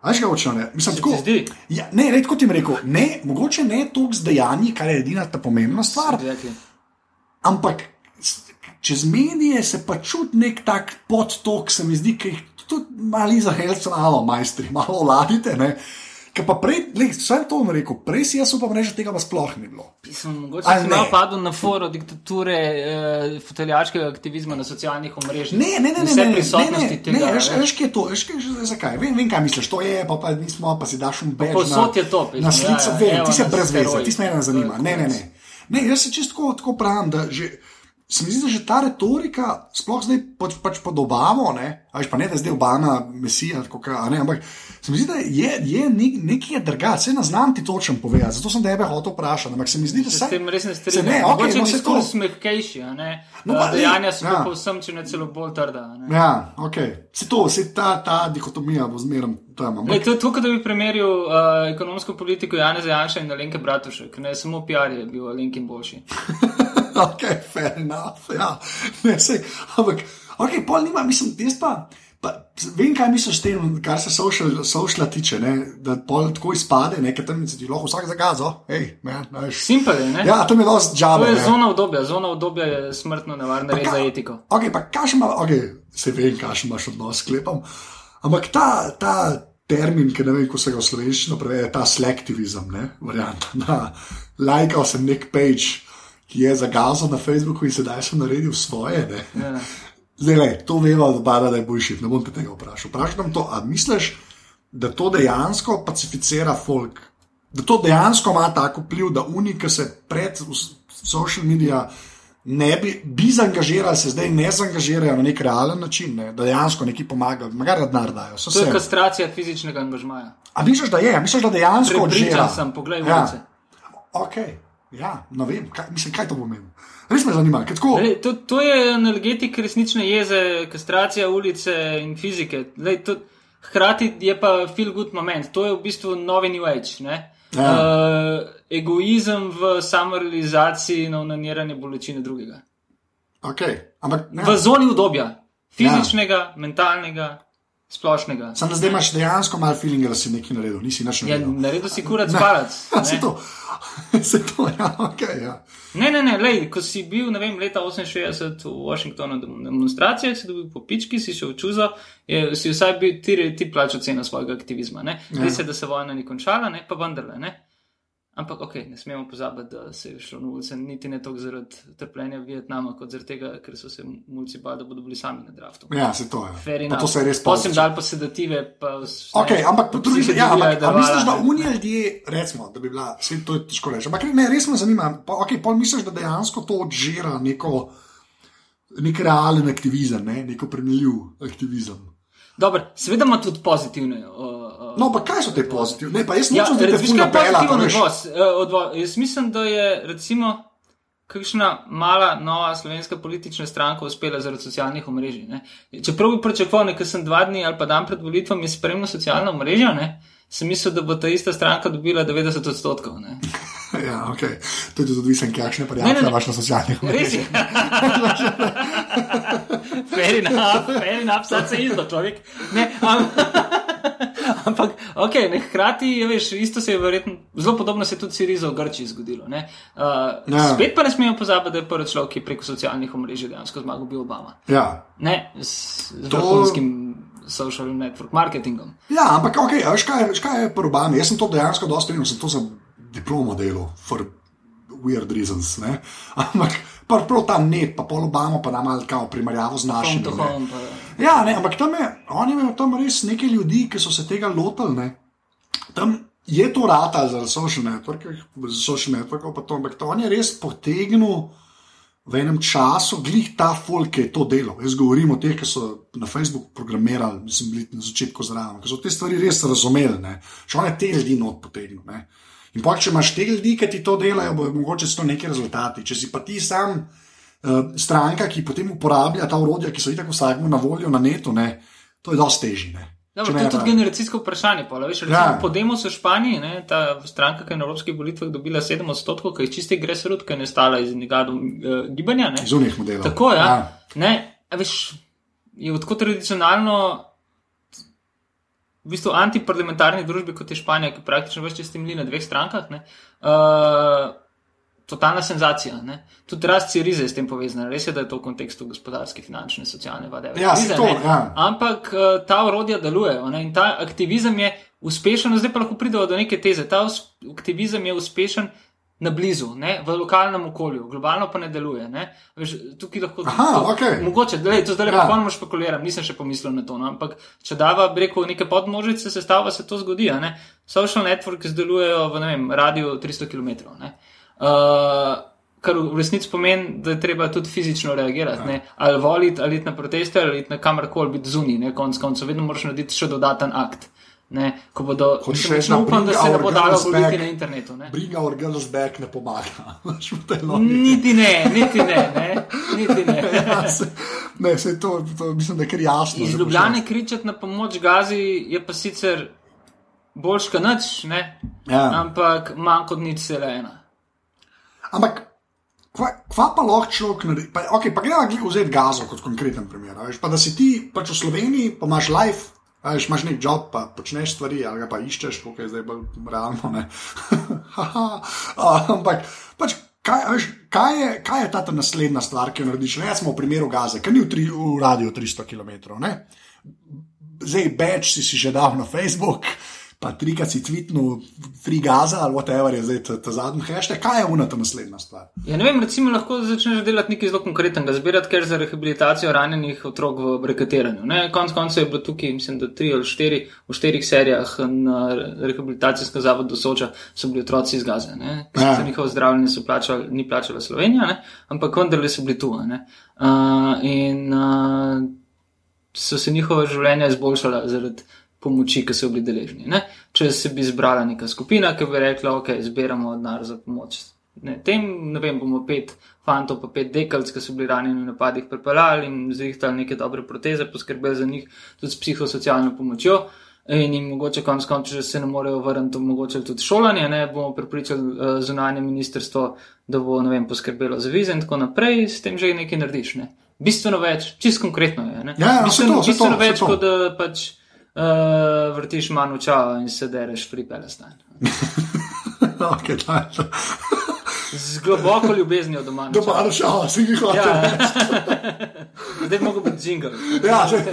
Aj, kaj hočem reči? Mislim, tako. ti? Ja, ne, red, kot jim rekel, ne, mogoče ne toliko z dejanji, kar je edina ta pomembna stvar, rekli. ampak čez medije se pa čuti nek tak podtok, se mi zdi, ki jih tudi malo izraelcev, malo majstri, malo vladite. Ne. Ker pa prej, le, vse to rekel, prej si jaz upam reči, tega pa sploh ni bilo. Mogoče Ali sem ne? padel na foro diktature, eh, foteljačkega aktivizma na socialnih omrežjih. Ne, ne, ne, ne, ne, ne, ne, tega. ne, veš, veš. veš, kje je to, veš, kje, že- zakaj, vem, vem, kaj misliš, to je, pa, pa nismo, pa si daš un bež. povsod je to, Na slico, ja, ja, vem, evo, ti si brez veze, ti se me ne zanima. Ne, ne, ne. ne jaz se čisto tako, tako pravim, da že. Se mi zdi, da že ta retorika, sploh zdaj pač, pač pod Obamo, ne, a veš pa ne, da je zdaj Obama, Mesija, tako ka, a ne, ampak se mi zdi, da je, je nek, nekaj je drugače, se ne znam ti točen povedati, zato sem tebe hotel vprašati, ampak se mi zdi, da Se tem res ne strinjam. ne, ok, Mogoče no se to. diskurs mehkejši, a ne. No, pa, lej, Dejanja so ja. povsem, če ne celo bolj trda. a Ne. Ja, ok, se to, se ta, ta dihotomija bo zmeraj tam. ampak- Lej, to je tako, kot da bi primerjal uh, ekonomsko politiko Jana Zajanša in Alenke Bratušek. Ne, samo PR je bil Alenkin boljši. ok, fair enough. Ja. Ne, sej, ampak, ok, pol nima, mislim, jaz pa. Pa, vem, kaj misliš s tem, kar se social, sociala tiče, ne? da pol tako izpade, nekaj tam se ti lahko vsak ne, veš. Simpel je, ne? Ja, to mi je dosti To džabe. je ne. zona obdobja. Zona obdobja je smrtno nevarna ka- za etiko. Ok, pa kaš ima, ok, se vem, kaš imaš odnos, sklepam. Ampak ta, ta termin, ki ne vem, kako se ga v slovenščino prevede, ta selektivizem, ne, varianta. Da, lajkal sem nek page, ki je zagazal na Facebooku in sedaj sem naredil svoje. Ne. Ja. Zdaj, le, to vemo, da bada, da je boljši, ne bom te tega vprašal. Vprašam to, a misliš, da to dejansko pacificira folk, da to dejansko ima tako vpliv, da unike se pred social media ne bi, bi zaangažirali, se zdaj ne zaangažirajo na nek realen način, ne? da dejansko neki pomagajo, magari denar dajo. To je vse. kastracija fizičnega angažmaja. A misliš, da je, misliš, da dejansko odžira? Prepričan sem, poglej Ja. ulice. Ok, ja, ne vem, kaj, mislim, kaj to pomeni. Res me zanima, tako. Lej, to, to je analgetik resnične jeze, kastracija ulice in fizike. Lej, to, hkrati je pa feel good moment. To je v bistvu novi New Age. Ne? Ja. Uh, egoizem v samorealizaciji in onaniranje bolečine drugega. Okay. Ampak, ja. V zoni udobja, fizičnega, mentalnega, splošnega. Sam zdaj imaš dejansko malo feeling, da si nekaj naredil, nisi nič Ja, naredil. si kurac palac. Ja, se to, se to, ja, ok. Ja. Ne, ne, ne, lej, ko si bil, ne vem, leta 68 v Washingtonu na demonstracijah, si dobil po pički, si šel v čuzo, je, si vsaj bil ti, ti plačal ceno svojega aktivizma. Ne? Res je, da se vojna ni končala, ne? pa vendarle. Ne? Ampak, ok, ne smemo pozabiti, da se je šlo na ulice niti ne toliko zaradi trpljenja Vietnama, kot zaradi tega, ker so se mulci bali, da bodo bili sami na draftu. ja, se to je. Pa to se je res Potem pozitivno. dal pa sedative. Pa, vse- Ok, ampak po drugi strani, ja, ampak, je a misliš, da unije ljudje, recimo, da bi bila, vse to je težko reči, ampak ne, res me zanima, pa, ok, pol misliš, da dejansko to odžira neko, nek realen aktivizem, ne, neko premljiv aktivizem. Dobro, seveda ima tudi pozitivne. Uh, uh, No, pa kaj so te pozitivne? Ne, pa jaz Ja, nočem, da je pozitiven veš. odvoz, eh, odvoz. Jaz mislim, da je recimo kakšna mala nova slovenska politična stranka uspela zaradi socialnih omrežij. Ne. Čeprav bi pričakoval, ker sem dva dni ali pa dan pred volitvami spremljal socialna omrežja, ne, sem mislil, da bo ta ista stranka dobila 90 odstotkov. Ja, ok. To je tudi odvisno, kakšne Ne, ne, prijatelje imaš na socialnih Res je. fair enough, fair enough, sad se izda človek. Ne, am, ampak, ok, ne, hkrati je, veš, isto se je verjetno, zelo podobno se je tudi Siriza v Grčiji zgodilo. Ne. Uh, Ja. ja. Spet pa ne smemo pozabiti, da je prvi človek, ki je preko socialnih omrežij dejansko zmagal, bil Obama. Ja, Ne, z, z To- vrhunskim social network marketingom. Ja, ampak ok, veš kaj, veš kaj je pri Obami? Jaz sem to dejansko dosti videl, sem to za diplomo delal, for weird reasons. Ne? Ampak pa prav ta net, pa pol Obama, pa da malo kao primerjavo z našim. Ja, ne, ampak tam je, oni imajo tam res nekaj ljudi, ki so se tega lotili. Ne. Tam je to rata za social network, za social network, pa to, ampak to on je res potegnil v enem času, glih ta folk je to delal. Jaz govorim o teh, ki so na Facebooku programirali, mislim, bili na začetku zraven, ki so te stvari res razumeli. Ne. Še on je te ljudi not potegnil. Ne. In pa, če imaš te ljudi, ki ti to delajo, bo mogoče so to neki rezultati. Če si pa ti sam uh, stranka, ki potem uporablja ta urodja, ki so itak vsakmu na voljo na netu, ne, to je dosti težje. Če to je tudi pa- generacijsko vprašanje. Pola, veš, recimo, Ja. ja. Podemos v Španiji, ne, ta stranka, ki je na evropskih volitvah dobila 7 odstotkov, ki je čisti gresrut, ki je nastala iz njegova uh, gibanja. Ne. Iz unih modelov. Tako ja. ja. Ne, a veš, je tako tradicionalno. V bistvu antiparlamentarni družbi kot je Španija, ki praktično več čez temeli na dveh strankah, ne, uh, totalna senzacija. Ne. Tudi rast Cirize je s tem povezana. Res je, da je to v kontekstu gospodarske, finančne, socialne vade. Ja, saj to, ja. Ampak uh, ta orodja delujejo ne, in ta aktivizem je uspešen, zdaj pa lahko pridemo do neke teze. Ta aktivizem je uspešen na blizu, ne, v lokalnem okolju, globalno pa ne deluje. Ne. Veš, tukaj lahko Aha, to, okej. Mogoče, da to zdaj Ja. popolnoma špekuliram, nisem še pomislil na to. No, ampak če dava, bi rekel, neke podmožice sestava, se to zgodi. Ne. Social network zdelujejo v ne vem, radiju 300 km. Ne. Uh, kar v resnici pomeni, da je treba tudi fizično reagirati. Ja. Ali voliti, ali iti na proteste, ali iti na kamorkoli biti zunaj, ne konc koncev, vedno moraš narediti še dodaten akt. Ne, ko bodo, mislim, reči, upam, da se ne bo dalo voliti na internetu. Ne. Bring our girls back ne pomaga. Niti ne, niti ne, ne, niti ne. Ja, se- Ne, se to, to mislim, da je kar jasno. Iz Ljubljane kričati na pomoč Gazi je pa sicer boljš kot nič, ne? Ja. ampak manj kot nič cela ena. Ampak, kva, kva pa lahko človek naredi? Pa, okay, pa gremo vzeti gazo kot konkreten primer. Veš, pa da si ti pač v Sloveniji, pa imaš life. A Veš, imaš nek job, pa počneš stvari, ali pa iščeš, kako je zdaj bolj realno. Ampak, pač, kaj, veš, kaj, je, kaj je ta naslednja stvar, ki jo narediš? Ne, smo v primeru gaze, ker ni v, tri, v radiju 300 km. Ne? Zdaj, več si, si že dal na Facebook, pa trikrat si tvitnil, free gaza ali whatever je zdaj ta, ta zadnji hashtag. Kaj je unata naslednja stvar? Ja, ne vem, recimo lahko začneš delati nekaj zelo konkretnega, zbirati kar za rehabilitacijo ranjenih otrok v breketiranju. Ne? Konec koncev je bilo tukaj, mislim, da tri ali štiri, v štirih serijah na rehabilitacijskem zavodu Soča so bili otroci iz Gaze. Ne? Ja. Za njihovo zdravljenje so plačali, ni plačala Slovenija, ne? ampak vendarle so bili tu. ne. Uh, in uh, so se njihova življenja izboljšala zaradi pomoči, ki so bili deležni. Ne? Če se bi zbrala neka skupina, ki bi rekla, ok, zbiramo denar za pomoč. Ne, tem, ne vem, bomo pet fantov, pa pet dekalc, ki so bili ranjeni v napadih, pripeljali in zrihtali neke dobre proteze, poskrbeli za njih tudi s psihosocialno pomočjo. In jim mogoče konec koncev, če se ne morejo vrniti, omogočili tudi šolanje, ne bomo pripričali uh, zunanje ministrstvo, da bo vem, poskrbelo za vize in tako naprej, s tem že nekaj narediš. Ne? Bistveno več, čist konkretno je. Ne? Ja, ja, bistveno to, to, bistveno saj več, to. kot da pač uh, vrtiš manj očala in se dereš free palestine. okay, da. Z globoko ljubeznijo doma. Doma, da šala, si jih hoče. Ja, zdaj bi mogel biti jingle. Ja, že.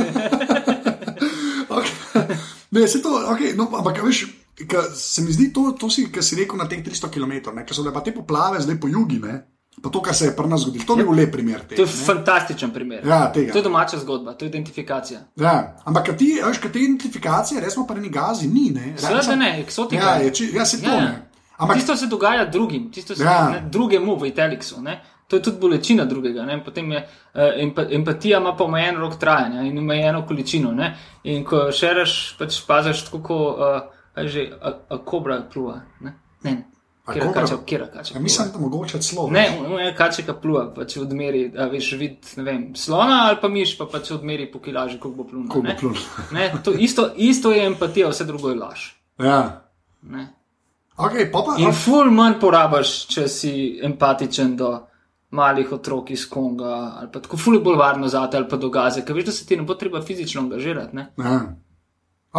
okay. Ne, se to, okay, no, ampak veš, se mi zdi to, to si, kar si rekel na teh 300 km, ker so bile pa te poplave zdaj po jugi, ne? Pa to, kar se je pri nas zgodilo, to ni bil lep primer. To Tega, je fantastičen primer. Ja, tega. To je domača zgodba, to je identifikacija. Ja, ampak ti, veš, te identifikacije, resmo pa ni gazi, ni. Ne, Seveda ne, eksotika. Ja, je, či, ja se to Ja. ne. Ampak, Tisto se dogaja drugim, tisto se Ja. ja. ne, drugemu v Italiksu. Ne? To je tudi bolečina drugega. Ne? Potem je uh, empa, empatija, ima pa omejen rok trajanja in omejeno količino. Ne? In ko še reš, pač paziš tako, kot uh, že a, a kobra pluva. Ne, ne. ne. A Kjera kobra? kača, kjera kača. ja, mislim, da mogoče celo. Ne, moja kačeka pluva, pač odmeri, a veš, vid, ne vem, slona ali pa miš, pa pač odmeri po kilaži, koliko bo plunil. Koliko bo plunil. Ne, to isto, isto je empatija, vse drugo je laž. Ja. Ne. Okay, pa pa, In ful manj porabiš, če si empatičen do malih otrok iz Konga, ali pa tako ful je bolj varno za te ali pa do gaze, ker veš, da se ti ne bo treba fizično angažirati. Ne? ja.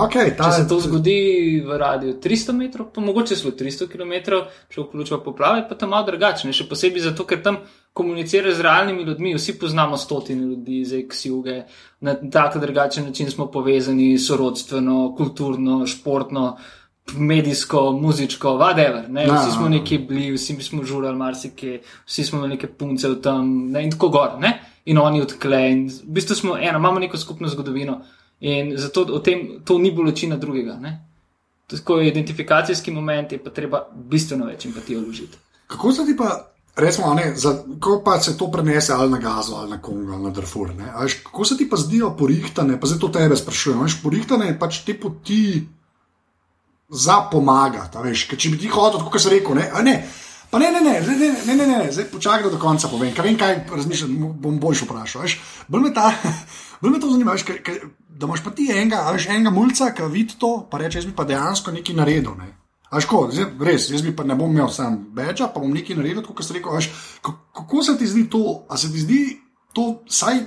Okay, ta, Če se to zgodi v radiju 300 metrov, pa mogoče celo 300 km, če vključuje poplave, pa tam malo drugače. ne. Še posebej zato, ker tam komuniciraš z realnimi ljudmi, vsi poznamo stotine ljudi iz ex-juge, na tak drugačen način smo povezani, sorodstveno, kulturno, športno. Medijsko, muzičko, whatever. Ne? Ja. Vsi smo neki bili, vsi smo žurali marsikaj, vsi smo imeli neke punce tam ne? in tako gor. Ne? In oni odkle. In v bistvu smo eno, imamo neko skupno zgodovino. In zato o tem to ni bolečina drugega. Ne? Tako je identifikacijski moment, je pa treba bistveno več empatije vložiti. Kako se ti pa, recimo, ne, za, ko pa se to prenese ali na Gazo, ali na Kongo, ali na Darfur, ne, veš, kako se ti pa zdijo porihtane, pa zdaj to tebe sprašujem, veš, porihtane pač te poti za pomagati, veš, ker če bi ti hodil, kot se rekel, ne, a ne. Pa ne, ne, ne, ne, ne, ne, ne, ne. zdaj počakaj do konca, povem, ker vem, kaj razmišljam, bom boljš vprašal. Veš. Bolj me, ta, bolj me to zanima, veš, kaj, kaj, da imaš pa ti enega, veš, enega mulca, ki vidi to, pa reče, jaz bi pa dejansko nekaj naredil. Ne. Až ko, zdaj, res, jaz bi pa ne bom imel sam veča, pa bom nekaj naredil, kot sem rekel. Až, kako se ti zdi to, a se ti zdi to vsaj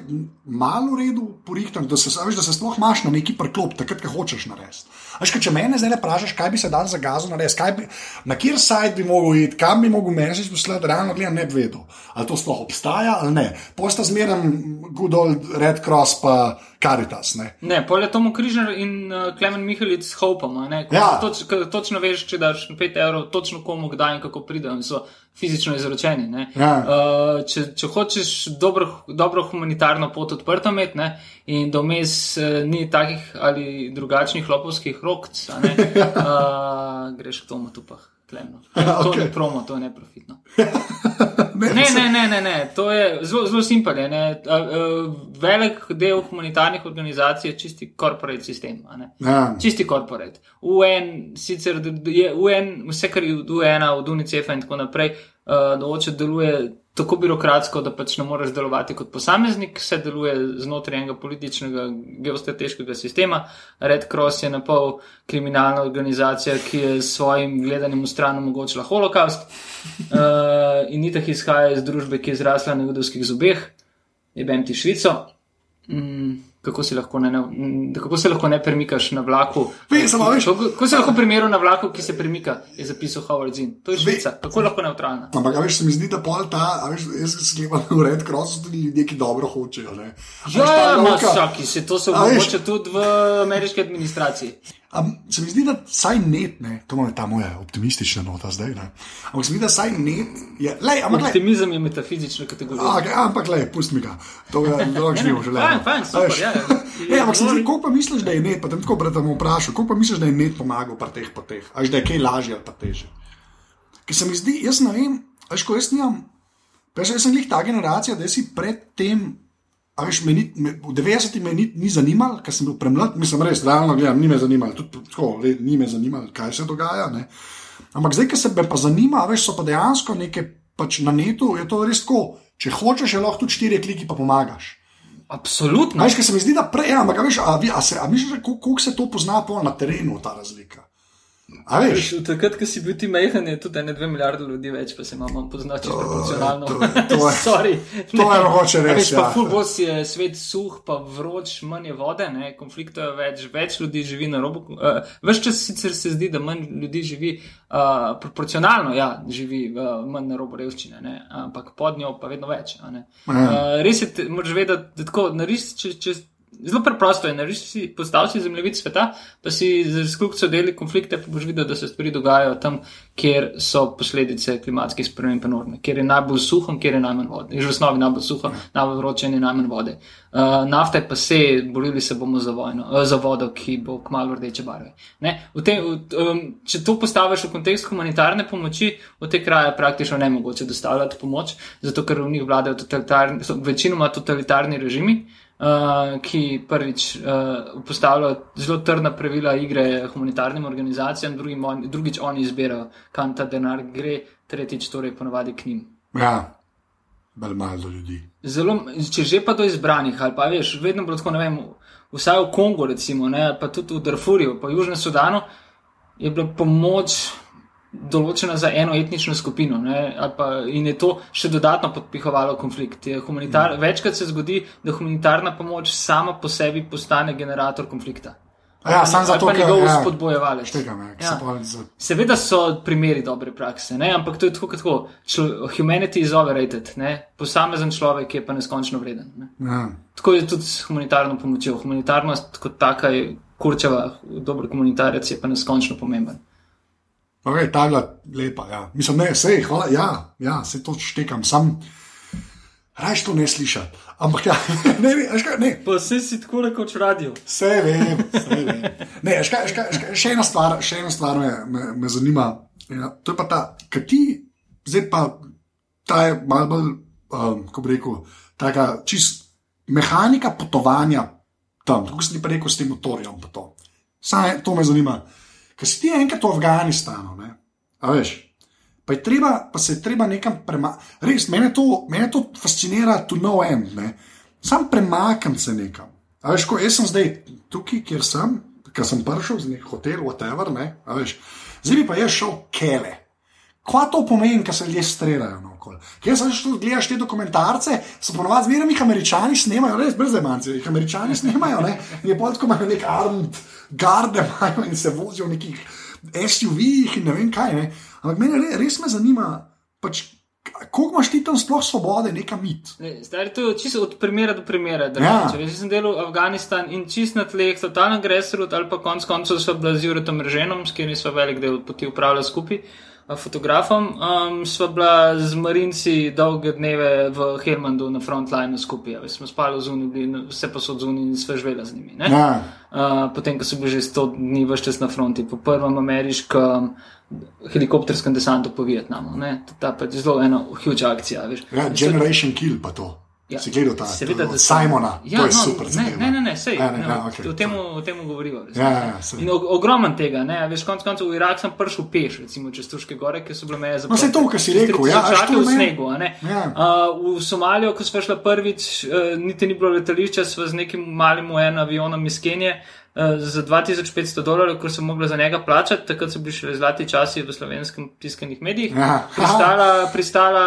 malo v redu porihtam, da se, veš, da se sploh imaš na neki preklop, takrat, ko hočeš narediti. Kaj, če me zdaj vprašaš, kaj bi se dal za gazo narediti, na kjer sajt bi mogel iti, kam bi mogel meni poslati, realno gledam, ne bi vedel, ali to sploh obstaja ali ne. Posta zmeraj good old Red Cross pa Caritas. Ne, Ne, pol je Tomo Križar in uh, Klemen Mihalic s Hopom. Ja. Toč, točno veš, če daš 5 evrov, točno komu, kdaj in kako pridejo in so fizično izročeni. ne. Ja. Uh, če, če hočeš dobro, dobro humanitarno pot odprto imeti in da vmes uh, ni takih ali drugačnih lopovskih rokc, uh, greš k Tomu tupah. Klemno. To, Okej. ni promo, to je neprofitno. ne, Ne, ne, ne, ne, to je zelo, zelo simpel. je, ne. A, a, Velik del humanitarnih organizacij je čisti korporate sistem. Ja. Čisti korporate. UN, sicer je UN, vse kar je od UN, od UNICEF-a in tako naprej, uh, določe deluje tako birokratsko, da pač ne moreš delovati kot posameznik, vse deluje znotraj enega političnega, geostrateškega sistema. Red Cross je na pol kriminalna organizacija, ki je s svojim gledanjem v stran omogočila holokaust uh, in ni tako izhaja iz družbe, ki je zrasla na judovskih zobeh, je bem ti Švico. Mm, kako, si lahko ne, kako se lahko ne premikaš na vlaku? Ve, samo veš- Kako, kako se lahko primerjaš na vlaku, ki se premika, je zapisal Howard Zinn. To je Švica. Kako je lahko neutralna? Ampak, a veš, se mi zdi, da pol ta, veš, jaz sem sklepal v Red Crossu tudi ljudje, ki dobro hočejo. ne. A veš, Ja, ja, lovka- masaki, se to se omogoča tudi v ameriški administraciji. Am, se mi zdi, da saj net, ne, to je ta moja optimistična nota zdaj. Ne. Ampak se mi zdi, da saj net je. Lej, ampak, lej, Optimizem je metafizična kategorija. a, okay, ampak, lej, pusti mi ga. To je Ne, živo življenje. fajn, fajn, super, ja. Ne, ampak se mi zdi, koliko pa misliš, da je net, pa te tako brate bom vprašal, koliko pa misliš, da je net pomagal pri teh poteh, až da je kaj lažje ali pa teže. Ker se mi zdi, jaz ne vem, veš, ko jaz nimam, pa jaz sem jih ta generacija, da si predtem. A veš, me ni, me, v 90-ih me ni, ni zanimalo, ker sem bil premlad, mislim, res, realno gledam, ni me zanimalo, tudi tako, le, ni me zanimalo, kaj se dogaja. Ne. Ampak zdaj, ki se me pa zanima, a veš, so pa dejansko neke, pač na netu je to res tako. Če hočeš, je lahko tudi štiri kliki, pa pomagaš. Absolutno. A Veš, ker se mi zdi, da prej, ampak a veš, a, a, se, a misliš, koliko se to pozna na terenu, ta razlika? A veš? Takrat, ko si bil ti majhen, je tudi ne dve milijarde ljudi več, pa se imamo poznati proporcionalno. to to je- Sorry. to je mogoče res, Veš, pa ja. ful bolj si je svet suh, pa vroč, manj je vode, ne? konfliktov je več, več ljudi živi na robu. Uh, Ves čas sicer se zdi, da manj ljudi živi uh, proporcionalno, ja, živi uh, manj na robu revščine, ne? ampak pod njo pa vedno več. Uh, res je, moraš vedeti, da tako narisati, če. če Zelo preprosto je, naredi si, postavi si zemljevid sveta, pa si z razkljubco deli konflikte, pa boš videl, da se stvari dogajajo tam, kjer so posledice klimatskih sprememb enormne, kjer je najbolj suho, kjer je najmanj vode. Že v osnovi najbolj suho, najbolj vroče in najmanj vode. Uh, nafta je pa se, borili se bomo za, vojno, uh, za vodo, ki bo kmalo rdeče barve. Ne? Tem, um, če to postaviš v kontekst humanitarne pomoči, v te kraje je praktično nemogoče dostavljati pomoč, zato ker v njih vladajo totalitarni, večinoma totalitarni režimi uh, ki prvič uh, postavljajo zelo trdna pravila igre humanitarnim organizacijam, drugim, on, drugič oni izbirajo, kam ta denar gre, tretjič torej ponovadi k njim. Ja, bolj malo do ljudi. Zelo, če že pa do izbranih, ali pa veš, vedno bilo tako, ne vem, vsaj v Kongu, recimo, ne, pa tudi v Darfurju, pa v Južnem Sudanu, je bila pomoč določena za eno etnično skupino ne, pa, in je to še dodatno podpihovalo konflikt. Je Humanitar, večkrat se zgodi, da humanitarna pomoč sama po sebi postane generator konflikta. Ja, sam zato, ker njegov ja, spodbojevalec. Štega me, Ja. ja. za... Seveda so primeri dobre prakse, ne? ampak to je tako, kot tako. Humanity is overrated, ne? posamezen človek je pa neskončno vreden. Ne? ja. Tako je tudi s humanitarno pomočjo. Humanitarnost kot taka je kurčeva, dober komunitarec je pa neskončno pomemben. Okay, ta je bila lepa. Ja. Mislim, ne, sej, hvala, ja, ja, se to štekam, sam rajš to ne slišati. Ampak ja, ne, ne, veš kaj, ne. Pa vse si tako rekoč radio. Vse vem, vse vem. Ne, ška, ška, ška, še ena stvar, še ena stvar me, me, me zanima. Ja, to je pa ta, kaj ti, zdaj pa ta je malo bolj, um, kako bi rekel, taka čist mehanika potovanja tam, tako sem ti pa rekel s tem motorjem. Saj to me zanima. Ker si ti enkrat v Afganistanu, ne? a veš. Pa, treba, pa se je treba nekam premakniti. Res, mene to, mene to fascinira, to no end. Ne? Sam premaknem se nekam. A veš, ko jaz sem zdaj tukaj, kjer sem, ker sem prišel z nek hotel, whatever, ne, a veš, zdaj bi pa jaz šel kele. Kaj to pomeni, ko se ljudje streljajo naokoli? Ker sem šel gledati te dokumentarce, so ponovadi zmeraj jih američani snemajo, res brez emancije, jih američani snemajo, ne, in je bolj tako imajo nek armed garde imajo in se vozijo v nekih SUV-jih in ne vem kaj. Ne. Ampak mene re, res me zanima, pač, koliko imaš ti tam sploh svobode, neka mit. Ne, Zdaj, to je čisto od primera do primera. Ja. Jaz sem delal Afganistan in čist na tleh, totalen agresor, ali pa konc koncev so bila z Juretom Reženom, s katerim smo velik del poti upravljali skupaj. Fotografom um, sva bila z Marinci dolge dneve v Helmandu na frontlineu skupaj. a veš, Smo spali zunaj, bili vse posod zunaj in sve živela z njimi. Ja. Uh, potem, ko so bili že 100 dni vse čas na fronti, po prvem ameriškem helikopterskem desantu po Vietnamu. ne. Ta pa je zelo ena huge akcija. veš. Ja, Generation Kill pa to. Ja. Si gledal ta Seveda, da sem. Simona, ja, to je no, super. Ne, ne, ne, ne, sej, Ja, ne, ne, ja, okej. o tem, o tem govorimo. Ja, ja, ja, og- ogromen tega, ne, veš, konec koncev v Irak sem prišel peš, recimo čez Turške gore, ki so bile meje No, saj to, kar si rekel, ja, što v snegu. Ja. Uh, v Somalijo, ko smo šli prvič, uh, niti ni bilo letališča, smo z nekim malim UN avionom iz Kenije. Uh, za 2500 dolarjev, ko sem mogla za njega plačati, takrat so bili še zlati časi v slovenskem tiskanih medijih. Pristala, pristala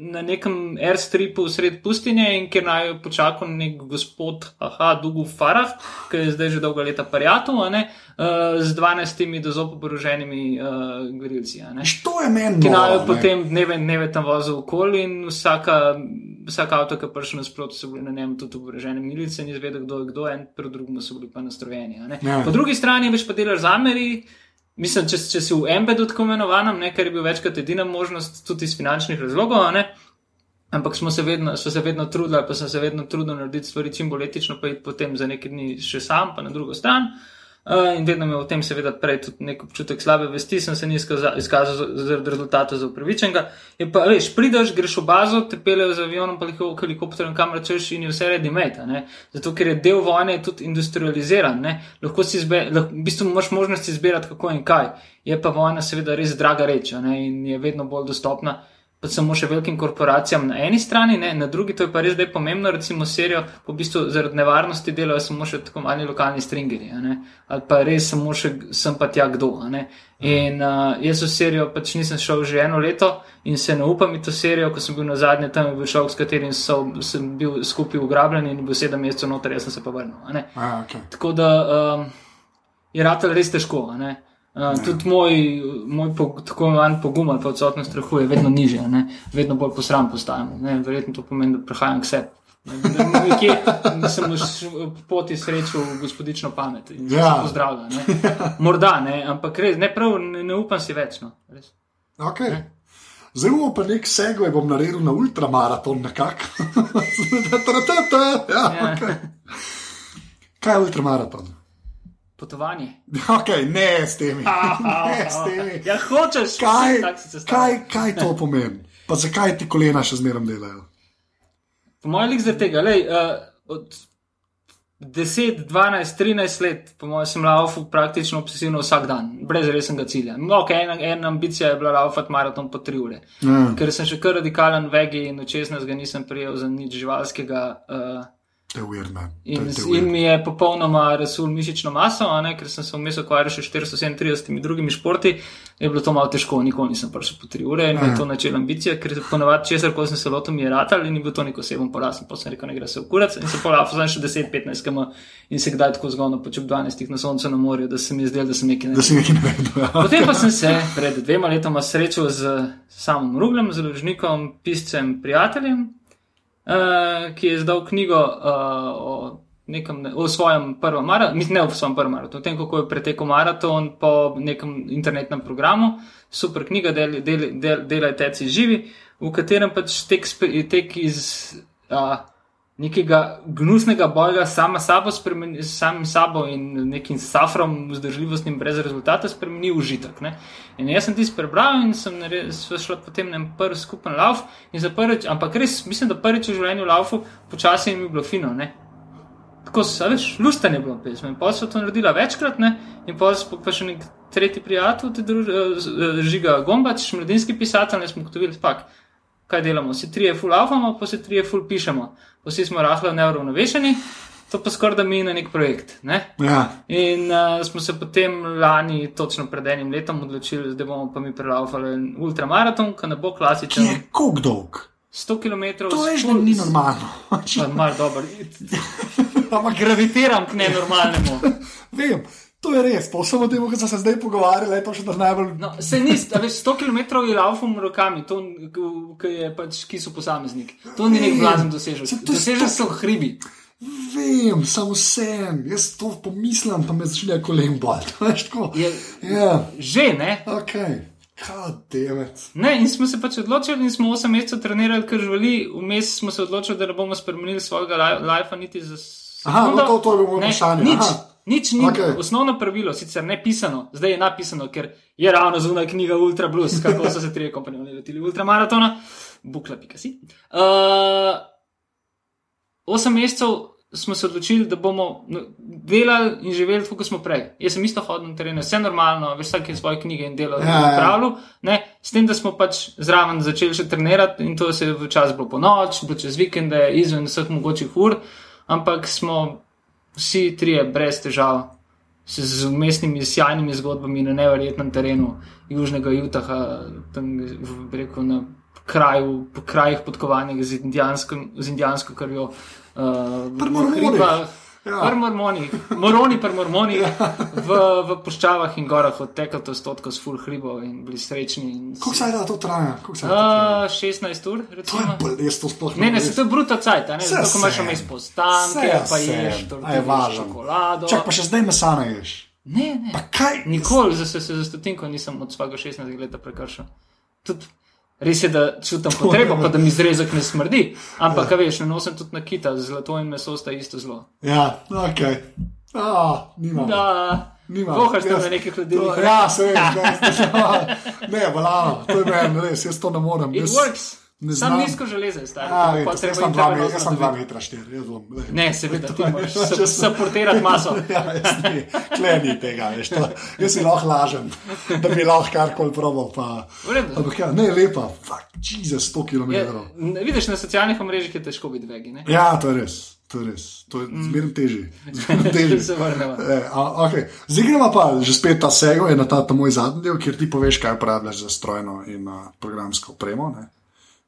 na nekem airstripu sred pustinje in kjer naj jo počakal nek gospod, aha, Dugu Farah, ki je zdaj že dolga leta ne, uh, z 12 do zob oboroženimi uh, grilci. ne. Viš, To je meni. Ki naj jo potem dneve in dneve tam vozil okoli in vsaka, vsak avto, ki je prišel nasproti, so bili na njem tudi oborožene milice in izvedel, kdo je kdo, en pri drugem so bili pa nastrojeni. Ne. Ja. Po drugi strani veš pa delaš z Ameri. Mislim, če, če si v embedu tako imenovanem, ne, ker je bil večkrat edina možnost, tudi iz finančnih razlogov, ne. Ampak smo se vedno, so se vedno trudili, pa sem se vedno trudil narediti stvari čim bolj etično, pa iti potem za nekaj dni še sam, pa na drugo stran. Uh, in vedno me je v tem, seveda, prej tudi nek občutek slabe vesti, sem se ni izkaza- izkazal za- zaradi rezultata za upravičenega. Je pa, veš, prideš, greš v bazo, te peljejo z avionom, pa heliko- helikopterjem, kamor češ in je vse ready made. a ne. Zato, ker je del vojne tudi industrializiran, ne. lahko si izbe, lahko, v bistvu imaš možnost izbirati, kako in kaj. Je pa vojna, seveda, res draga reč ne, in je vedno bolj dostopna. Pa samo še velikim korporacijam na eni strani, ne, na drugi, to je pa res zdaj pomembno, recimo serijo, po bistvu zaradi nevarnosti delajo samo še tako mali lokalni stringeri, ali pa res samo še sem pa tja kdo. In uh, jaz v serijo pač nisem šel že eno leto in se ne upam in to serijo, ko sem bil na zadnje tam, je bil šok, s katerim so, sem bil skupaj ugrabljen in bil sedem mesecev noter, jaz sem se pa vrnil. a okay. Tako da um, je ratelj res težko. ne. Uh, tudi moj, moj po, tako imenovan pogum ali pa odsotnost strahu je vedno nižji, ne? vedno bolj posram postajam. Ne? Verjetno to pomeni, da prehajam k sebi. Ne, ne, Nekje sem v poti srečal gospodično pamet in Ja. se pozdravljam. ne. Morda ne, ampak res, ne prav, ne, ne upam si več. No. Res. Okay. Zdaj bomo pa nek segway bom naredil na ultramaraton nekako. ja, Ja. okay. Kaj je ultramaraton? Potovanje. Okay, ne s temi. ne s temi. Ja, hočeš, Kaj, kaj, kaj to pomeni? Pa zakaj ti kolena še zmeraj delajo? Po mojem, lik zaradi tega, lej, uh, od 10, 12, 13 let, po mojem, sem laufal praktično obsesivno vsak dan, brez resnega cilja. No, okay, ena, ena ambicija je bila laufati maraton po 3 ure. Mm. Ker sem še kar radikalen vegi in 16 ga nisem prijel za nič živalskega. Uh, To je weird, man. To In, je- to je in mi je popolnoma razsul mišično maso, ne, ker sem se vmes ukvarjal še 437 drugimi športi, je bilo to malo težko, nikoli nisem prišel po 3 ure in mi je to načela ambicija, ker ponavadi česar, ko sem se lotil, mi je ratal in ni bil to nek oseben poraz. Potem sem rekel, ne gre se ukvarjati in se polafal sem še 10-15 km in se kdaj tako zgodno počutil 12 na soncu na morju, da se mi je zdelo, da sem nekaj Da naredil. si nekaj naredil. ja. Potem pa sem se pred dvema letoma srečal z samim Ruglem, založnikom, piscem, prijateljem, uh, ki je izdal knjigo uh, o, nekem, o svojem prvem maratonu, mislim, ne o svojem prvem maratonu, o tem, kako je pretekel maraton po nekem internetnem programu. Super knjiga, del, del, del, delaj teci živi, v katerem pač tek, tek iz. Uh, Nekega gnusnega boja sama sabo, spremeni, samim sabo in nekim safrom, vzdržljivostnim, brez rezultata, spremeni užitek. Ne? In jaz sem tisti prebral in sem naredil- sva šla potem na prvi skupen lauf. in za Prvič, ampak res mislim, da prvič v življenju laufu počasi je bilo fino. Ne? Tako se, veš, luštan je bilo pesem. In pa so to naredila večkrat, ne? in so pa še nek tretji prijatelj, te druž, eh, eh, žiga Gombač, mladinski pisatelj, ne smo ugotovili, spak. Kaj delamo? Vsi trije full avamo, pa vsi trije full pišemo. Vsi smo rahlo neuravnovešeni, to pa skoraj da mi na nek projekt. Ne? Ja. In uh, smo se potem lani, točno pred enim letom, odločili, da bomo pa mi prelaufali ultramaraton, ki ne bo klasičen. je koliko dolg? 100 km. To veš, da ni normalno. Mal dober. Ampak gravitiram k nenormalnemu. Vem, to je res. Po vsem tem, kar smo se zdaj pogovarjali, je to še najbolj. No, se ni, a veš, 100 km je laufom rokami, to, ki je pač, ki so posameznik. To ni nek blazen dosežek. To Dosežek so hribi. Vem, samo sem. Jaz to pomislim, pa me začne kolen bolj. Je, Ja, že ne. ok. God damn it. Ne, in smo se pač odločili, in smo 8 mesecev trenirali, ker živeli, vmes smo se odločili, da ne bomo spremenili svojega lajfa niti za. Aha, sekundo. no, to- to je bilo vprašanje, Nič, aha. Nič ni. Okay. Osnovno pravilo, sicer ne pisano, zdaj je napisano, ker je ravno zunaj knjiga Ultra Blues, kako so se tri kompanije lotili ultramaratona, bukla.si. si. Uh, osem mesecev smo se odločili, da bomo no, delali in živeli tako, kot smo prej. Jaz sem isto hodil na teren, vse normalno, veš, vsak je svoje knjige in delo Ja, ja. pravil. Ne, s tem, da smo pač zraven začeli še trenirati in to se je včasih bilo po noč, bilo čez vikende, izven vseh mogočih ur, ampak smo vsi trije brez težav. Se z umestnimi, sjajnimi zgodbami na neverjetnem terenu Južnega Utaha, tam v- rekel, na kraju, po krajih podkovanih z, z indijansko krvjo. Uh, Pri Mormonih. Ja. Pri mormonih, moroni, pri mormonih, v, v puščavah in gorah odtekal to stotko s full hribov in bili srečni. In Koliko se da to traja? Se da to? Uh, 16 ur, To je recimo. bolj, jaz to sploh Ne, ne, se to je bruto cajt, ne, Saj zato ko imaš vmes postanke, Saj pa ješ A je tortilje s važno. čokolado. Čak pa še zdaj mesa ne ješ. Ne, ne. Pa kaj? Nikoli za se, se za stotinko nisem od svojega 16 leta prekršil. Tudi res je, da čutim potrebo, pa da mi zrezek ne smrdi. Ampak, ja. veš, ne nosim tudi nakita, zlato in meso sta isto zlo. Ja, ok. Ah, nima. Da, Nima. vohaš tam na nekih hladilnikih. Ja, se vem, ne, ne, balano, to je meni res, jaz to ne morem. It Jaz, works. Ne Sam znam. nizko železo je staro. A, pa veš, treba jaz sem dva me- intravenozno jaz sem dva dobiti. metra štir, jaz bom. Ne, seveda, ti moraš su- supportirati maso. Ja, jaz ni, ni tega, veš, to, jaz si lahko lažem, da bi lahko karkoli probal. Pa, V redu. ampak ja, ne, lepa, fuck, Jesus, 100 km. Je, ne, vidiš, na socialnih omrežjih je težko biti vegi. ne? Ja, to je res. To je res, to je zmerno težje. Zmerno težje. Se vrnemo. E, okay. Zdaj gremo pa že spet ta sego, je na ta, ta moj zadnji del, kjer ti poveš, kaj uporabljaš za strojno in uh, programsko opremo. Ne?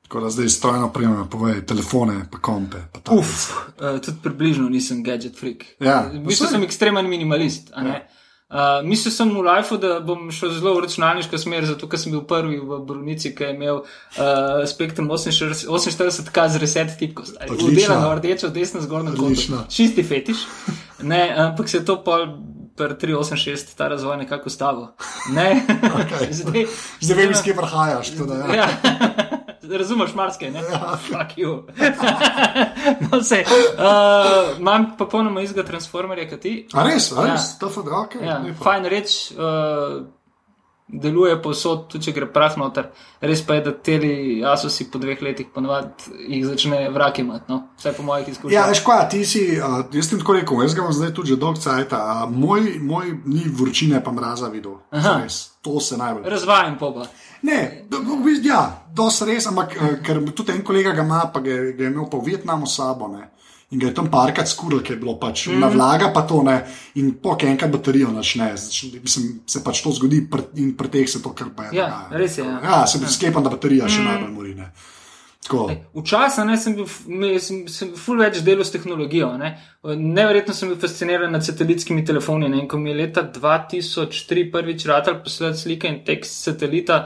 Tako da zdaj strojno opremo, povej telefone, pa kompe. Pa tablice. Uf, uh, tudi približno nisem gadget freak. Ja, v bistvu sem ekstremen minimalist. a ne. Uh, mislil sem v lifeu, da bom šel zelo v računalniško smer, zato ker sem bil prvi v Brunici, ki je imel uh, spektrum 48 48K z reset tipko. Udelano rdečo, desno zgornjo koto. Čisti fetiš. Ne, ampak se je to pol pri 386 ta razvoj nekako ustavil. Ne. Okej. Zdaj, Zdaj vem, iz kje prihajaš. da, Ja. Ja. Razumeš, marsikaj, ne? Ja, fuck you. no, se, uh, imam popolnoma istega transformerja kot ti. A res, a Ja. res, to je ok. Ja, fajn reč, uh, deluje povsod, tudi če gre prah noter. Res pa je, da teli asusi po dveh letih ponovadi jih začne vraki imati, no? vsaj po mojih izkušnjah. Ja, veš kaj, ti si, uh, jaz sem tako rekel, jaz ga imam zdaj tudi že dolg cajt, uh, moj, moj ni vročine pa mraza videl. To se najbolj. Razvajam poba. Ne, ja, dosti res, ampak eh, ker tudi en kolega ga ima, pa ga, ga je imel pa v Vietnamu sabo. Ne. in ga je tam parkrat skuril, ker je bilo pač mm. na vlaga, pa to ne. In po enkrat baterijo načne, mislim, se pač to zgodi pr, in pri teh se to kar pa je. Ja, res je. Ja, ja se ja. sklepam, da baterija mm. še najbolj mori. Ne. Včasih sem bil, sem, sem ful več delal s tehnologijo. Ne. Neverjetno sem bil fasciniran nad satelitskimi telefoni. Ne. Ko mi je leta 2003 prvič ratal poslati slike in tekst satelita,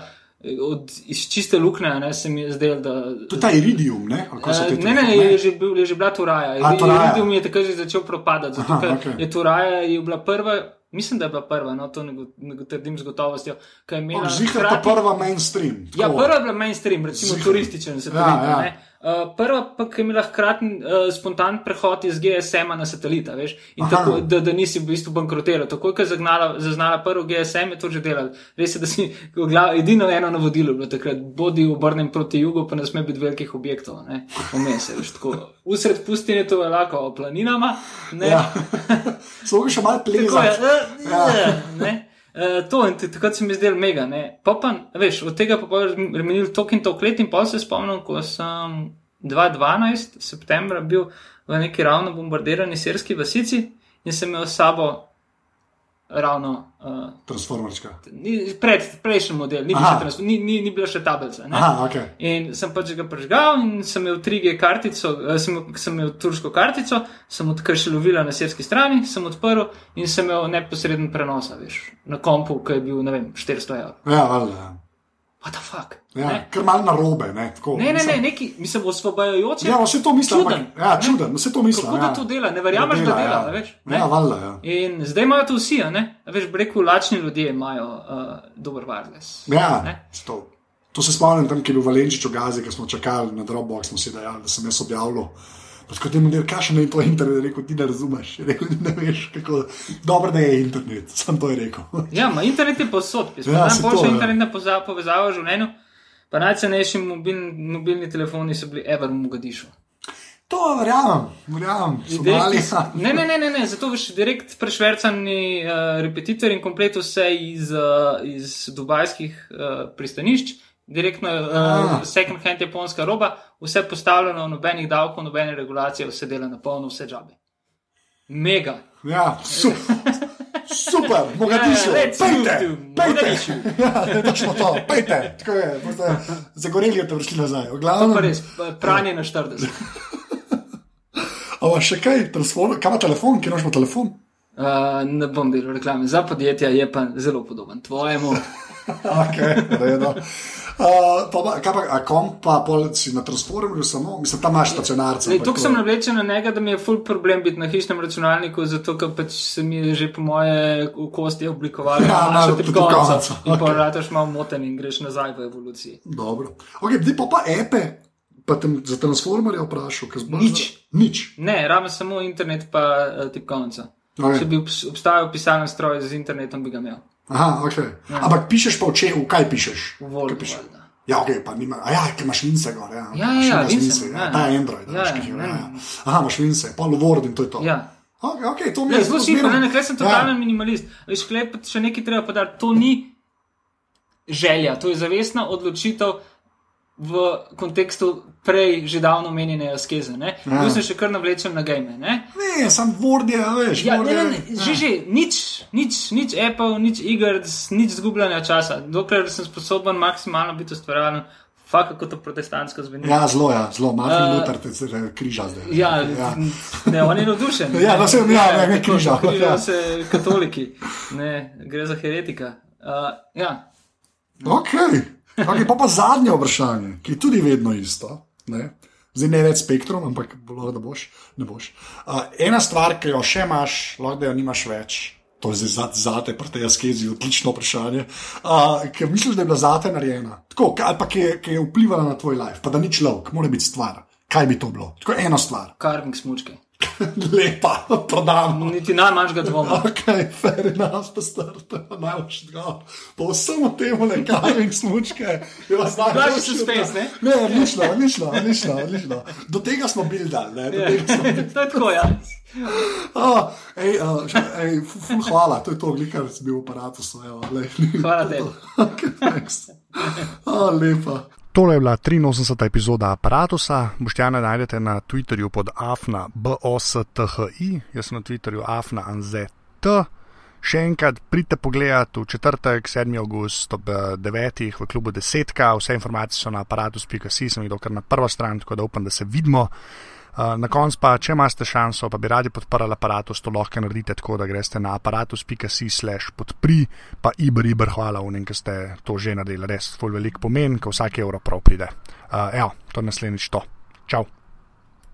od, iz čiste luknje, ne, se mi je zdelo, da. To je ta iridium, ne? Uh, ne, ne, je že, bil, je že bila Turaja. Iridium je takrat že začel propadati. Zato, Aha, okay. Je Turaja je bila prva. Mislim, da je bila prva, no to ne trdim z gotovostjo. Zgoraj je prva mainstream. Ja, prva je bila mainstream, recimo Zihar. turističen satelit. Ja, ja. Uh, prva pa je imela hkrati uh, spontan prehod iz GSM-a na satelita, veš, tako, da, da nisi v bistvu bankrotiral. Tako je zaznala, zaznala prvi GSM, je to že delal. Res je, da si glav, edino eno navodilo bilo takrat, bodi obrnem proti jugu, pa ne sme biti velikih objektov, ne, vmes, veš, tako. Usred pustine to je lahko, o planinama, ne. Ja. Slogo še malo plezati. Uh, ja. Ne. Uh, to in takrat se mi zdelo mega. Pa pa, veš, od tega pa je minil tok in tok let in pa se spomnim, ko sem 2012, septembra, bil v neki ravno bombardirani sirski vasici in sem imel s sabo ravno. Uh, Transformerska. Pred, prejšnji model, ni, trans, ni, ni, ni bila še tablica. Aha, okay. In sem pač ga prežgal in sem imel 3G kartico, uh, sem, sem imel turško kartico, sem odkar še lovila na sirski strani, sem odprl in sem imel neposreden prenos, veš, na kompu, ki je bil, ne vem, 400 evrov. Ja, ali ja. What the fuck? Ja, ker malo na robe. Ne, tako, ne, ne, ne, neki, mislim, osvobajajoče. Ja, vse to mislim. Čuden. Ja, čuden, vse to mislim. Kako ja. da to dela, ne verjameš, da dela. Ja. Veš, ja, valjda, ja. In zdaj imajo to vsi, ne? Veš, breku, lačni ljudje imajo uh, dober wireless. Ja, to, to se spomnim tam, ki je bil Valenčič v Gazi, ki smo čakali na Dropbox, smo si dejali, da sem jaz objavljal. Kot jim je rekel, kaj je to internet, rekel, ti ne razumeš. Rekel, ne veš, kako dobro da je internet. Sam to je rekel. ja, ma internet je posod. Ja, Najboljša ja. internetna povezava v življenju. Pa najcenejši mobilni, mobilni telefoni so bili Ever Mugadišu. To verjamem, verjamem. Ne, ne, ne, ne, ne, zato veš direkt prešvercani uh, repetitor in komplet vse iz, uh, iz dubajskih uh, pristanišč, direktno uh, second hand japonska roba, vse postavljeno, nobenih davkov, nobene regulacije, vse dela na polno, vse džabe. Mega. Ja, super. Super, Mogadišu, ja, pejte, pejte. Ja, točno to, pejte. Tako je, zagoreli je to vršli nazaj. Glavnem... To pa res, pranje na 40. Ampak še kaj, telefon, kaj ima telefon, kje imaš telefon? Uh, ne bom delal reklame, za podjetja je pa zelo podoben tvojemu. ok, redo. Uh, pa, kaj pa, a kom pa si na transformerju samo, mislim, tam imaš stacionarce. Tukaj sem navlečen na njega, da mi je full problem biti na hišnem računalniku, zato ker pač se mi je že po moje kosti oblikovalo, ja, da imaš tudi konca. In okay. pa rataš malo moten in greš nazaj v evoluciji. Dobro. Ok, zdaj pa pa epe. Pa tem, za transformerje vprašal, kaj zboliš? Nič. Nič. Ne, rabe samo internet, pa uh, tipkovnica. Okay. Če bi obstajal pisalni stroj z internetom, bi ga imel. Aha, okay. ja. Ampak pišeš pa v če, v kaj pišeš? V Word. Ja, ok, pa nima. A ja, ker imaš vince gor. Ja, ja, ja, ja, vince, ja, ta je Android. Ja, ja, ja, ja. Aha, imaš vince, pa v Word in to je to. Ja. Okay, okay, to mi je zelo simpel, ne, ne, sem totalen ja. minimalist. Veš, klep, še nekaj treba podati. To ni želja, to je zavestna odločitev v kontekstu prej že davno omenjene askeze. Ja. Tu se še kar navlečem na game. Ne, ne sam Word je, veš. Ja, ne, ne, ne, ja. že, že, nič, nič, nič Apple, nič igr, nič zgubljanja časa. Dokler sem sposoben maksimalno biti ustvarjalen. Fak, kako to protestantsko zveni. Ja, zelo, ja, zelo, malo uh, Luther te se križa zdaj. Ja, ja. Ne, on je navdušen. ja, da se jim ja, ne, ne križa. Križajo ja. se katoliki, ne, gre za heretika. Uh, ja. Ok. Okay, pa pa zadnje vprašanje, ki je tudi vedno isto. Ne? Zdaj ne več spektrum, ampak lahko da boš. boš. Uh, ena stvar, ki jo še imaš, lahko da jo nimaš več. To je zdaj za te, pri tej askezi, odlično vprašanje. Uh, ker misliš, da je bila za te narejena, tako, ali pa ki je, ki je vplivala na tvoj life, pa da ni človek, mora biti stvar. Kaj bi to bilo? Tako ena stvar. Karving smočke. Lepa, prodam. Niti najmanjšega dvoma. Ok, fair enough, pa strta, najboljši dvoma. Po vsem tem, le kajving smučke. Zdaj si spet, ne? Ne, nišlo, nišlo, nišlo, nišlo. Do tega smo bili dal, ne? Yeah. to je tako, ja. Oh, ej, uh, ej, ful, hvala, to je to, kar si bil v aparatu. Hvala tebi. Ok, thanks. Oh, lepa. Tole je bila 83. epizoda aparata. Boštjana najdete na Twitterju pod afna bosthi, jaz sem na Twitterju afna anzet. Še enkrat pridite pogledat v četrtek, 7. august ob 9. v klubu 10. Vse informacije so na aparatus.com, sem jih dokar na prvo stran, tako da upam, da se vidimo. Uh, na koncu pa, če imate šanso, pa bi radi podprli aparatus, to lahko naredite tako, da greste na aparatus.com/slash podpri, pa ibr, ibr, hvala vnem, ker ste to že naredili, res, full velik pomen, ko vsak evro prav pride. Uh, evo, to naslednjič to. Čau!